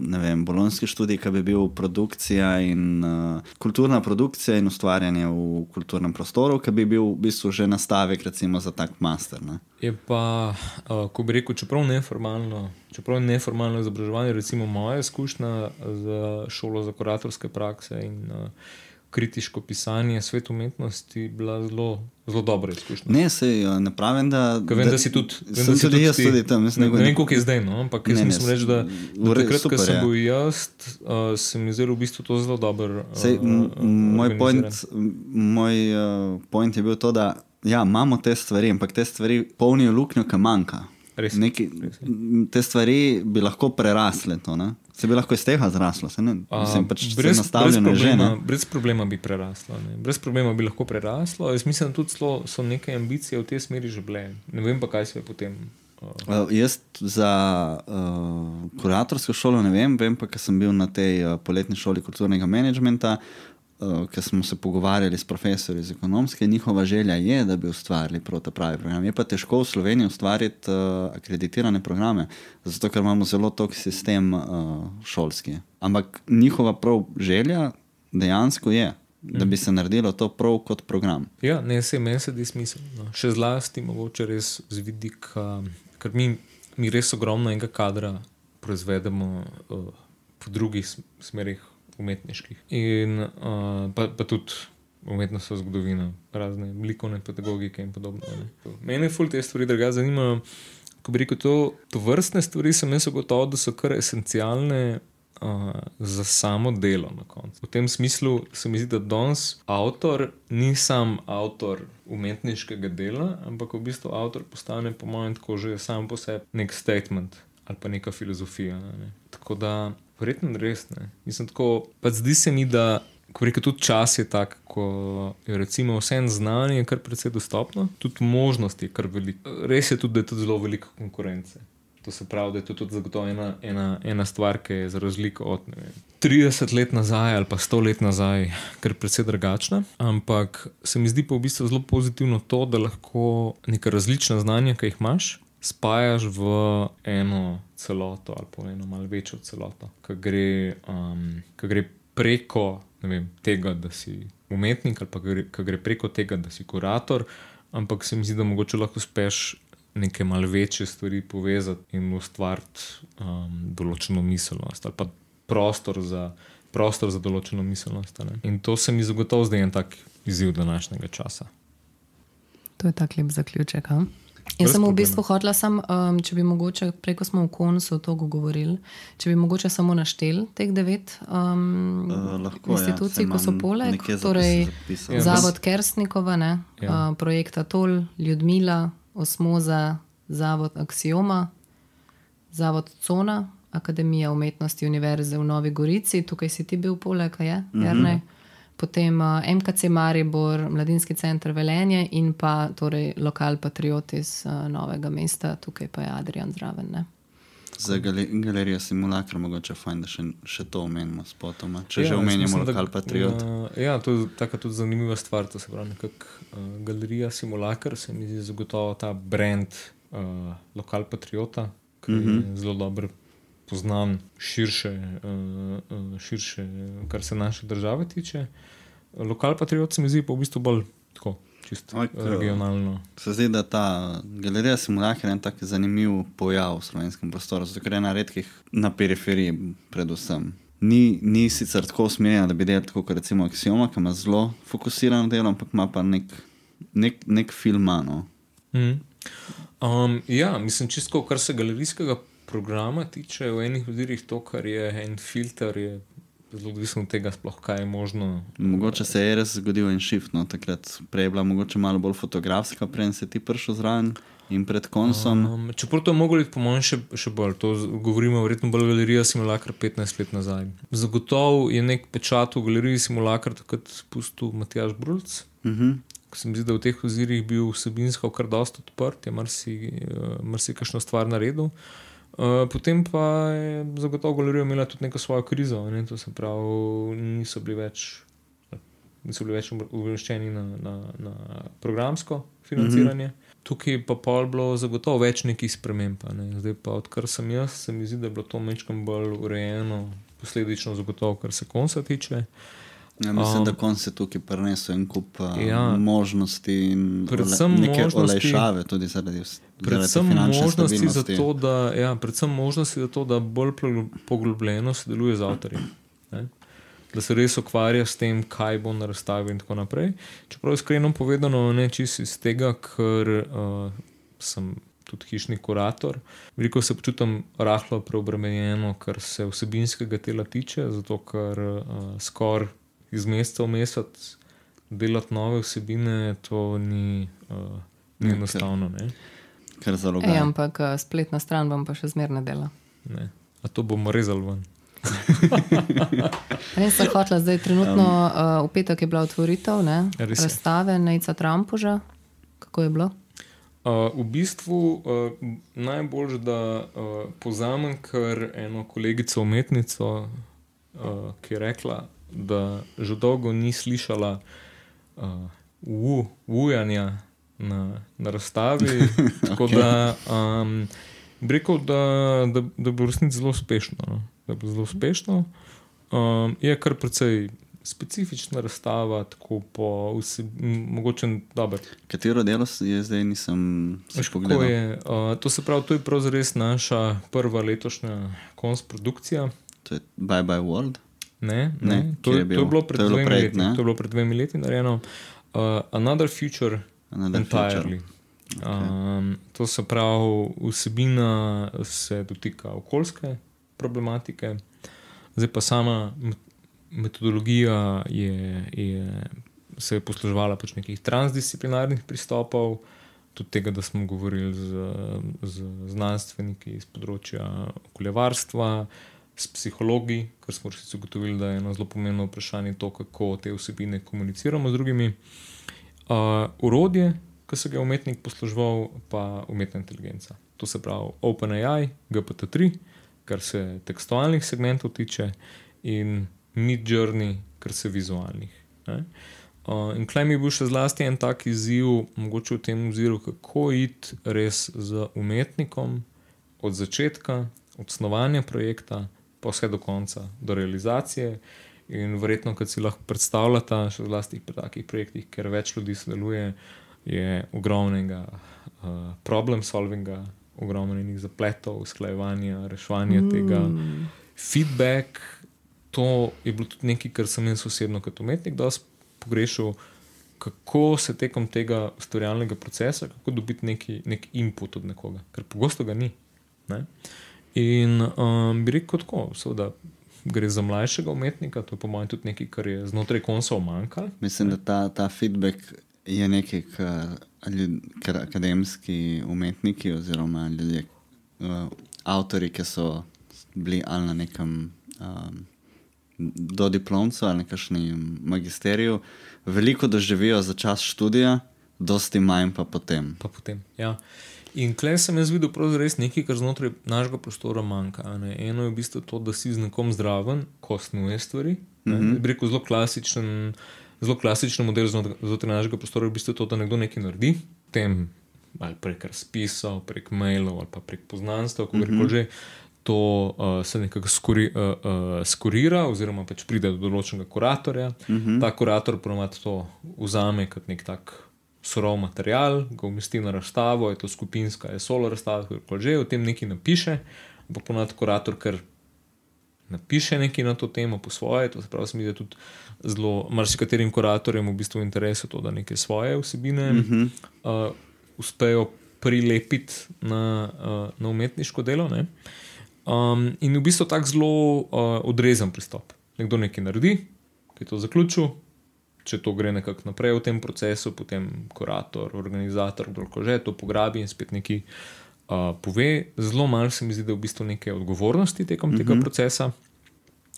vem, bolonski študij, ki bi bil produkcija in uh, kulturna produkcija in ustvarjanje v kulturnem prostoru, ki bi bil v bistvu že nastavek, recimo, za tak master. Ne?
Je pa, uh, ko bi rekel, čeprav neformalno, čeprav neformalno izobraževanje, recimo moja izkušnja z šolo za kuratorske prakse in uh, kritiško pisanje svet umetnosti, bila zelo, zelo dobra izkušnja.
Ne, se ne pravim, da.
Ker vem, da si tudi, vem, da si
tudi jaz tudi tam.
Ne,
nego-
ne vem, koliko je zdaj, no, ampak jaz
Ne, ne,
mislim reči, da, da takrat, ko sem
je.
bil jaz, uh, se mi zdelo v bistvu to zelo dobro.
Sej, m- m- moj, point, moj uh, point je bil to, da ja, imamo te stvari, ampak te stvari polnijo luknjo, ki manjka.
Res,
Neki,
res
te stvari bi lahko prerasle to. Ne? Se bi lahko iz tega zraslo, se ne. Mislim, pač
brez,
brez,
brez,
nastavljeno je že.
problema,
Ne?
brez problema bi preraslo. Ne. Brez problema bi lahko preraslo. Jaz mislim, da tudi so neke ambicije v tej smeri že bile. Ne vem pa, kaj se je potem. Uh,
jaz za uh, kuratorsko šolo ne vem, vem pa, ker sem bil na tej uh, poletni šoli kulturnega menedžmenta. uh, ker smo se pogovarjali s profesorji iz ekonomske, njihova želja je, da bi ustvarili pravi program. Je pa težko v Sloveniji ustvariti uh, akreditirane programe, zato ker imamo zelo tok sistem uh, šolski. Ampak njihova prav želja dejansko je. Da bi se naredilo to prav kot program.
Ja, ne, se meni se zdi smiselno. No. Še zlasti, mogoče res z vidika, ker mi, mi res ogromno enega kadra proizvedemo uh, po drugih sm- smerih umetniških. In uh, pa, pa tudi umetnostna zgodovina, razne likovne pedagogike in podobno. Ne. Mene ful te stvari drugače zanimajo. Ko bi rekel, to, to vrstne stvari sem jaz gotovo, da so kar esencialne. Uh, za samo delo na koncu. V tem smislu se mi zdi, da danes avtor ni sam avtor umetniškega dela, ampak v bistvu avtor postane, po mojem, tako že sam po sebi nek statement ali pa neka filozofija. Ne. Tako da, verjetno res ne. Mislim, tako, pa zdi se mi, da ko rekel, tudi čas je tak, ko je recimo vse en znanje kar precej dostopno, tudi možnosti je kar veliko. Res je tudi, da je tudi zelo veliko konkurence. To se pravi, da je to tudi zagotovo ena, ena, ena stvar, ki je za razliko od vem, 30 let nazaj ali pa 100 let nazaj, je precej drugačna. Ampak se mi zdi pa v bistvu zelo pozitivno to, da lahko neka različna znanja, ki jih imaš, spajaš v eno celoto ali pa v eno malce večjo celoto, ki gre, um, gre preko vem, tega, da si umetnik ali pa ki gre, gre preko tega, da si kurator. Ampak se mi zdi, da mogoče lahko uspeš neke malce večje stvari povezati in ustvariti um, določeno miselnost ali pa prostor za, prostor za določeno miselnost. ne. In to se mi zagotovo zdi en tak izziv današnjega časa.
To je tak lep zaključek. Ha? Jaz sem v bistvu hotela, sam, um, če bi mogoče, preko smo v koncu to govorili, če bi mogoče samo naštel teh devet um,
Uh, lahko,
institucij,
ja,
ko so poleg, torej
zapisano.
Ja,
Zavod Kersnikova, ne,
Ja.
ja. uh, projekt Atol, Ljudmila, Osmoza, Zavod Axioma, Zavod Cona, Akademija umetnosti Univerze v Novi Gorici, tukaj si ti bil poleg, je, Jernej. Potem uh, MKC Maribor, Mladinski center Velenje in pa torej lokal Patriot iz uh, Novega mesta, tukaj pa je Adrian zraven. Ne?
Za gali galerijo simulakra mogoče fajn, da še, še to omenimo spotoma. Če ja, že omenjamo
mislim, da-
lokal patriot.
Uh, ja, to je taka tudi zanimiva stvar. To se pravi, nekako uh, galerija Simulakar se mi zdi zagotovo ta brand uh, lokal patriota, ki mm -hmm. je zelo dobro poznan širše, uh, uh, širše, kar se naše države tiče. Lokal patriot se mi zdi pa v bistvu bolj tako, čisto
Oj, k-
regionalno.
Se zdi, da ta galerija simulakra je en tak zanimiv pojav v slovenskem prostoru, zato ker je ena redkih na periferiji, predvsem. Ni, ni sicer tako usmerjena, da bi delal tako kot recimo Axioma, ki ima zelo fokusirano delo, ampak ima pa nek, nek, nek film. No.
Mm. Um, ja, mislim, čisto kar se galerijskega programa tiče, v enih ozirih to, kar je en filter, je zelo odvisno od tega, sploh kaj je možno.
Mogoče se je res zgodil en shift, no, takrat prej je bila mogoče malo bolj fotografska, prej si ti prišel zraven in pred koncem.
Um, čeprav to je biti, po mojem, še, še bolj. To govorimo verjetno bolj galerija Simulakar 15 let nazaj. Zagotovo je nek pečat v galeriji Simulakar takrat spustil Matjaš Brulc.
Uh -huh.
Ko se mi zdi, da v teh ozirih bil vsebinsko kar dosta odprt, je marsikaj marsi kakšno stvar naredil. Uh, potem pa je zagotovo galerija imela tudi neko svojo krizo, ne? to se pravi, niso bili več, niso bili več uvrščeni na, na, na programsko financiranje. Mm -hmm. Tukaj pa pol bilo zagotovo več nekih sprememb. Ne? Zdaj pa, odkar sem jaz, se mi zdi, da je bilo to mečkam bolj urejeno, posledično zagotovo, kar se konca tiče.
Ja, mislim,
Um,
da konc je tukaj prinesel en kup uh,
ja.
možnosti in
Predvsem
ole, neke
možnosti-
olajšave, tudi zaradi, vs-
Predvsem možnosti, za to, da, ja, predvsem možnosti za to, da bolj pogl- poglobljeno sodeluje z avtorji. Ne? Da se res ukvarja s tem, kaj bo na razstavi in tako naprej. Čeprav iskreno povedano, ne čisto iz tega, ker uh, sem tudi hišni kurator, veliko se počutim rahlo preobremenjeno, kar se vsebinskega dela tiče, zato ker uh, skoraj iz meseca v mesec delati nove vsebine, to ni, uh, ni
Ja, ker-
enostavno. Ne?
Kar zelo
Ej, ampak uh, spletna stran vam pa še zmerno dela.
Ne. A to bomo rezali ven.
Res sem hotela, zdaj trenutno uh, v petek je bila otvoritev ne, razstave Nejca Trampuža. Kako je bilo?
Uh, v bistvu uh, najbolj, da uh, pozamem kar eno kolegico umetnico, uh, ki je rekla, da že dolgo ni slišala uh, u, ujanja na, na razstavi. tako da um, bi rekel, da, da, da bo resnici zelo uspešno. No? Da bo zelo uspešno. Um, je kar precej specifična razstava, tako po vsem, mogoče dobro.
Katero delo je zdaj, nisem se
Veš, kako
pogledal.
Je, uh, to se pravi, to je pravzaprav naša prva letošnja konsprodukcija.
To je Bye Bye World.
Ne,
Ne,
ne, to,
je
je, to
bil?
je bilo pred
To je bilo
dvemi
prej,
leti.
ne?
To je bilo pred dvemi leti narejeno. Uh, Another Future
Another
Entirely.
Future.
Um, to se pravi, vsebina se dotika okoljske problematike, zdaj pa sama met- metodologija je, je, se je posluževala pač nekih transdisciplinarnih pristopov, tudi tega, da smo govorili z, z znanstveniki iz področja okoljevarstva, s psihologi, ker smo resnici ugotovili, da je eno zelo pomembno vprašanje to, kako te vsebine komuniciramo z drugimi. Uh, urodje, ki se ga je umetnik posluževal, pa umetna inteligenca. To se pravi OpenAI, GPT-3, kar se tekstualnih segmentov tiče, in Midjourney, kar se vizualnih. ne. Uh, in klej mi je bil še zlasti en tak izziv, mogoče v tem oziru, kako iti res z umetnikom od začetka, od snovanja projekta, pa vse do konca, do realizacije. In verjetno, kot si lahko predstavljate, še zlasti pri takih projektih, ker več ljudi sodeluje, je ogromnega uh, problem solvinga, ogromno enih zapletov, usklajevanja, reševanja mm. tega. Feedback, to je bilo tudi nekaj, kar sem jaz osebno kot umetnik dosti pogrešal, kako se tekom tega ustvarjalnega procesa, kako dobiti neki, nek input od nekoga, ker pogosto ga ni. Ne? In um, bi rekel tako, seveda. Gre za mlajšega umetnika, to je po mojem tudi nekaj, kar je znotraj koncev manjkalo.
Mislim, da ta, ta feedback je nekaj, kar, ljud, kar akademski umetniki oziroma ljudje, uh, avtori, ki so bili ali na nekem um, do diplomcu ali na kakšnem magisteriju, veliko doživijo za čas študija, dosti manj pa potem.
Pa potem, ja. In klej sem jaz videl res nekaj, kar znotraj našega prostora manjka. ne. Eno je v bistvu to, da si z nekom zdraven, ko snuje stvari. Mm -hmm. Bi rekel, zelo klasičen, zelo klasičen model znot- znotraj našega prostora je v bistvu to, da nekdo nekaj naredi, tem ali prek razpisov, prek mailov ali pa prek poznanstva, kako mm -hmm. že. To uh, se nekako skuri, uh, uh, skurira, oziroma pač pride do določenega kuratorja. Uh -huh. Ta kurator ponovadi to vzame kot nek tak surov material, ga umesti na razstavo, je to skupinska, je solo razstava, kako že, o tem nekaj napiše, ampak ponovadi kurator, ker napiše nekaj na to temo po svoje. To se pravi, se mi zdi tudi zelo marsikaterim kuratorjem v bistvu v interesu to, da neke svoje vsebine uh -huh. uh, uspejo prilepiti na, uh, na umetniško delo. Ne? Um, in v bistvu tako zelo uh, odrezen pristop. Nekdo nekaj naredi, ki je to zaključil, če to gre nekako naprej v tem procesu, potem kurator, organizator, kdo že to pograbi in spet nekaj uh, pove. Zelo malo se mi zdi, da je v bistvu neke odgovornosti tekom mm -hmm. tega procesa.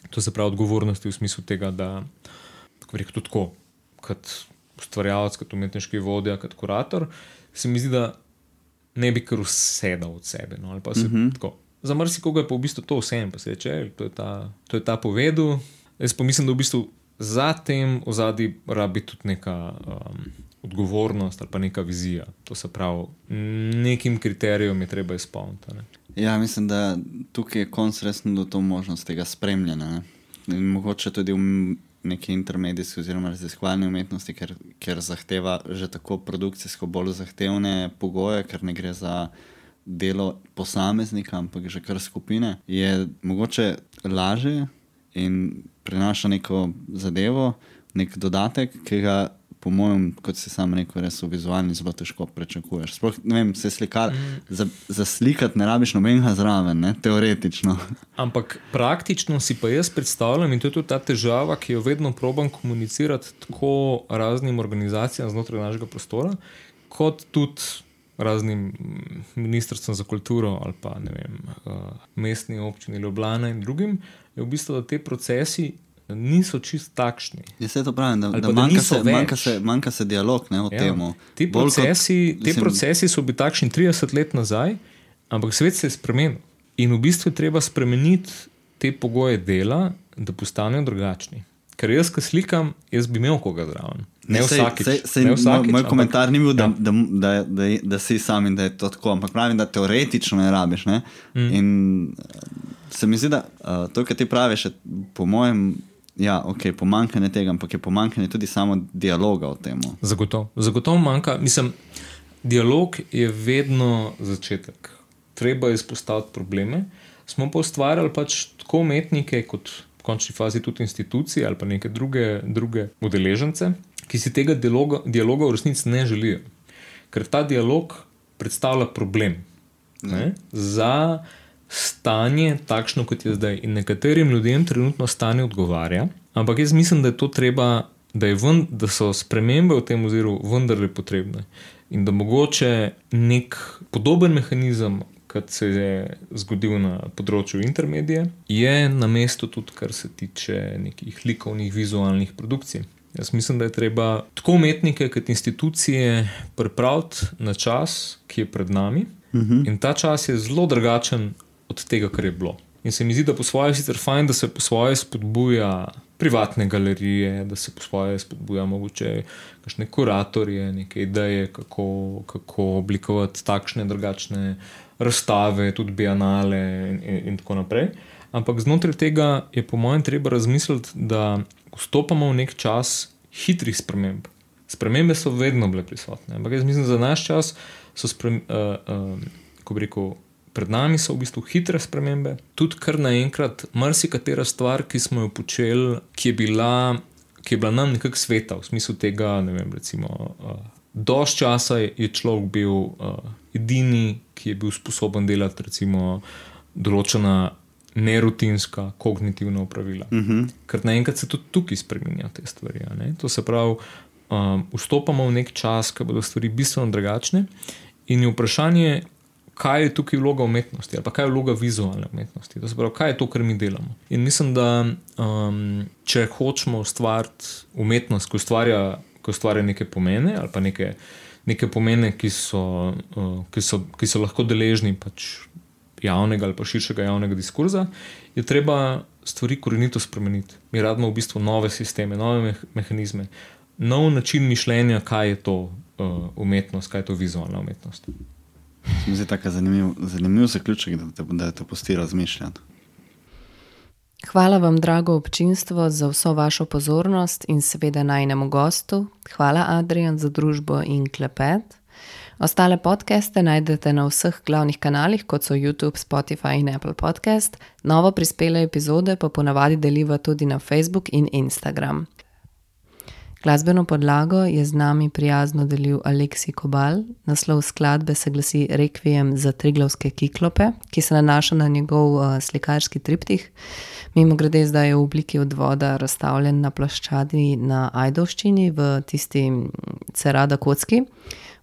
To se pravi odgovornosti v smislu tega, da tako rekel, tudi tako, kot ustvarjalec, kot umetniški vodja, kot kurator, se mi zdi, da ne bi kar vse dal od sebe. No, se mm -hmm. tako. Za marsikoga je pa v bistvu to vse, pa se reče, to je ta, to je ta povedal. Jaz pa mislim, da v bistvu za tem ozadji rabi tudi neka um, odgovornost ali pa neka vizija. To se pravi, nekim kriterijem je treba izpolniti. ne.
Ja, mislim, da tukaj je konc res nudil to možnost tega spremljanja. In mogoče tudi v neki intermedijski oziroma raziskovalni umetnosti, ker, ker zahteva že tako produkcijsko bolj zahtevne pogoje, ker ne gre za delo posameznika, ampak že kar skupine, je mogoče lažje in prinaša neko zadevo, nek dodatek, ki ga, po mojem, kot si sam rekel, res v vizualni zelo težko pričakuješ. Sploh, ne vem, se slikar, mm. za, za slikati ne rabiš nobenega zraven, ne? teoretično.
Ampak praktično si pa jaz predstavljam, in to je tudi ta težava, ki jo vedno probam komunicirati tako raznim organizacijam znotraj našega prostora, kot tudi raznim mm, ministrstvom za kulturo ali pa vem, uh, mestni občini Ljubljana in drugim, je v bistvu, da te procesi niso čist takšni.
Jaz se to pravim, da, da,
da
manjka, se, manjka, se, manjka se dialog ne, o ja, tem.
Ti procesi, te procesi so bili takšni 30 let nazaj, ampak svet se je spremenil. In v bistvu je treba spremeniti te pogoje dela, da postanejo drugačni. Ker jaz, ki slikam, jaz bi imel koga zraven. Ne vsakič.
sej- sej
ne
moj,
vsakič,
moj
ampak-
komentar ni bil, da,
Ja.
da, da, da, da, da si sam in da je to tako, ampak pravim, da teoretično ne rabiš. Ne? Mm. In eh, se mi zdi, da uh, to, kar ti praviš, je po mojem, ja, ok, pomankanje tega, ampak je pomankanje tudi samo dialoga o tem.
Zagotovo. Zagotovo manjka. Mislim, dialog je vedno začetek. Treba je izpostaviti probleme. Smo pa ustvarjali pač tako umetnike, kot v končni fazi tudi institucije ali pa neke druge, druge udeležence, ki si tega dialoga, dialoga v resnici ne želijo. Ker ta dialog predstavlja problem ne, za stanje, takšno kot je zdaj. In nekaterim ljudem trenutno stanje odgovarja, ampak jaz mislim, da je to treba, da, je ven, da so spremembe v tem oziru vendarle potrebne. In da mogoče nek podoben mehanizem, kot se je zgodil na področju intermedije, je na mestu tudi, kar se tiče nekih likovnih, vizualnih produkcij. Jaz mislim, da je treba tako umetnike, kot institucije pripraviti na čas, ki je pred nami. Uh -huh. In ta čas je zelo drugačen od tega, kar je bilo. In se mi zdi, da po svoje je sicer fajn, da se po svoje spodbuja privatne galerije, da se po svoje spodbuja mogoče kakšne kuratorje, neke ideje, kako, kako oblikovati takšne drugačne razstave, tudi bienale in, in, in tako naprej. Ampak znotraj tega je po mojem treba razmisliti, da vstopamo v nek čas hitrih sprememb. Spremembe so vedno bile prisotne, ampak jaz mislim, da za naš čas so sprem, uh, uh, ko bi rekel, pred nami so v bistvu hitre spremembe. Tudi kar naenkrat, marsikatera stvar, ki smo jo počeli, ki je bila, ki je bila nam nekako sveta, v smislu tega, ne vem, recimo. Uh, Dož časa je človek bil uh, edini, ki je bil sposoben delati, recimo, določena nerutinska kognitivna upravila. Uh -huh. Ker naenkrat se tudi tukaj spremenjajo te stvari. To se pravi, um, vstopamo v nek čas, ki bodo stvari bistveno drugačne, in je vprašanje, kaj je tukaj vloga umetnosti, ali kaj je vloga vizualne umetnosti. To se pravi, kaj je to, kar mi delamo. In mislim, da um, če hočemo ustvariti umetnost, ki ustvarja, ki ustvarja neke pomene ali pa neke. Neke pomene, ki so, uh, ki so, ki so lahko deležni pač javnega ali pa širšega javnega diskurza, je treba stvari korenito spremeniti. Mi radimo v bistvu nove sisteme, nove meh mehanizme, nov način mišljenja, kaj je to uh, umetnost, kaj je to vizualna umetnost.
Se mi zdi tako zanimiv, zanimiv zaključek, da te, da te pusti razmišljati.
Hvala vam, drago občinstvo, za vso vašo pozornost in seveda najnemu gostu. Hvala, Adrian, za družbo in klepet. Ostale podcaste najdete na vseh glavnih kanalih, kot so YouTube, Spotify in Apple Podcast. Novo prispele epizode pa ponavadi deliva tudi na Facebook in Instagram. Glasbeno podlago je z nami prijazno delil Aleksi Kobal, naslov skladbe se glasi Requiem za triglavske kiklope, ki se nanaša na njegov uh, slikarski triptih. Mimo grede, zdaj je v obliki odvoda razstavljen na ploščadi na Ajdovščini v tisti Cerada Kocki.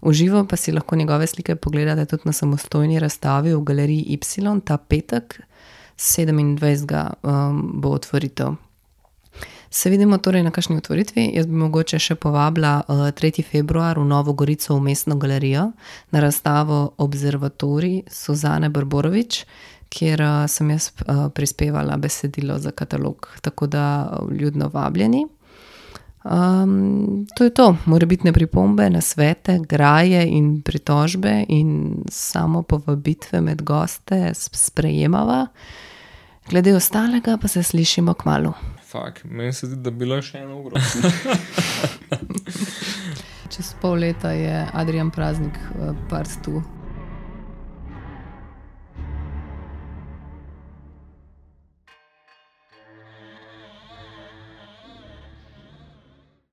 V živo pa si lahko njegove slike pogledate tudi na samostojni razstavi v galeriji Y ta petek, 27. Um, bo otvoritev. Se vidimo torej na kakšni otvoritvi. Jaz bi mogoče še povabila uh, 3. februar v Novo Gorico v mestno galerijo na razstavo Observatorij Suzane Brborovič, kjer uh, sem jaz uh, prispevala besedilo za katalog. Tako da ljudno vabljeni. Um, to je to, morebitne pripombe, nasvete, graje in pritožbe, in samo povabitve med goste sprejemava. Glede ostalega pa se slišimo k malu.
Fak, meni se zdi, da bi bilo še eno uro.
Čez pol leta je Adrian Praznik, part tu.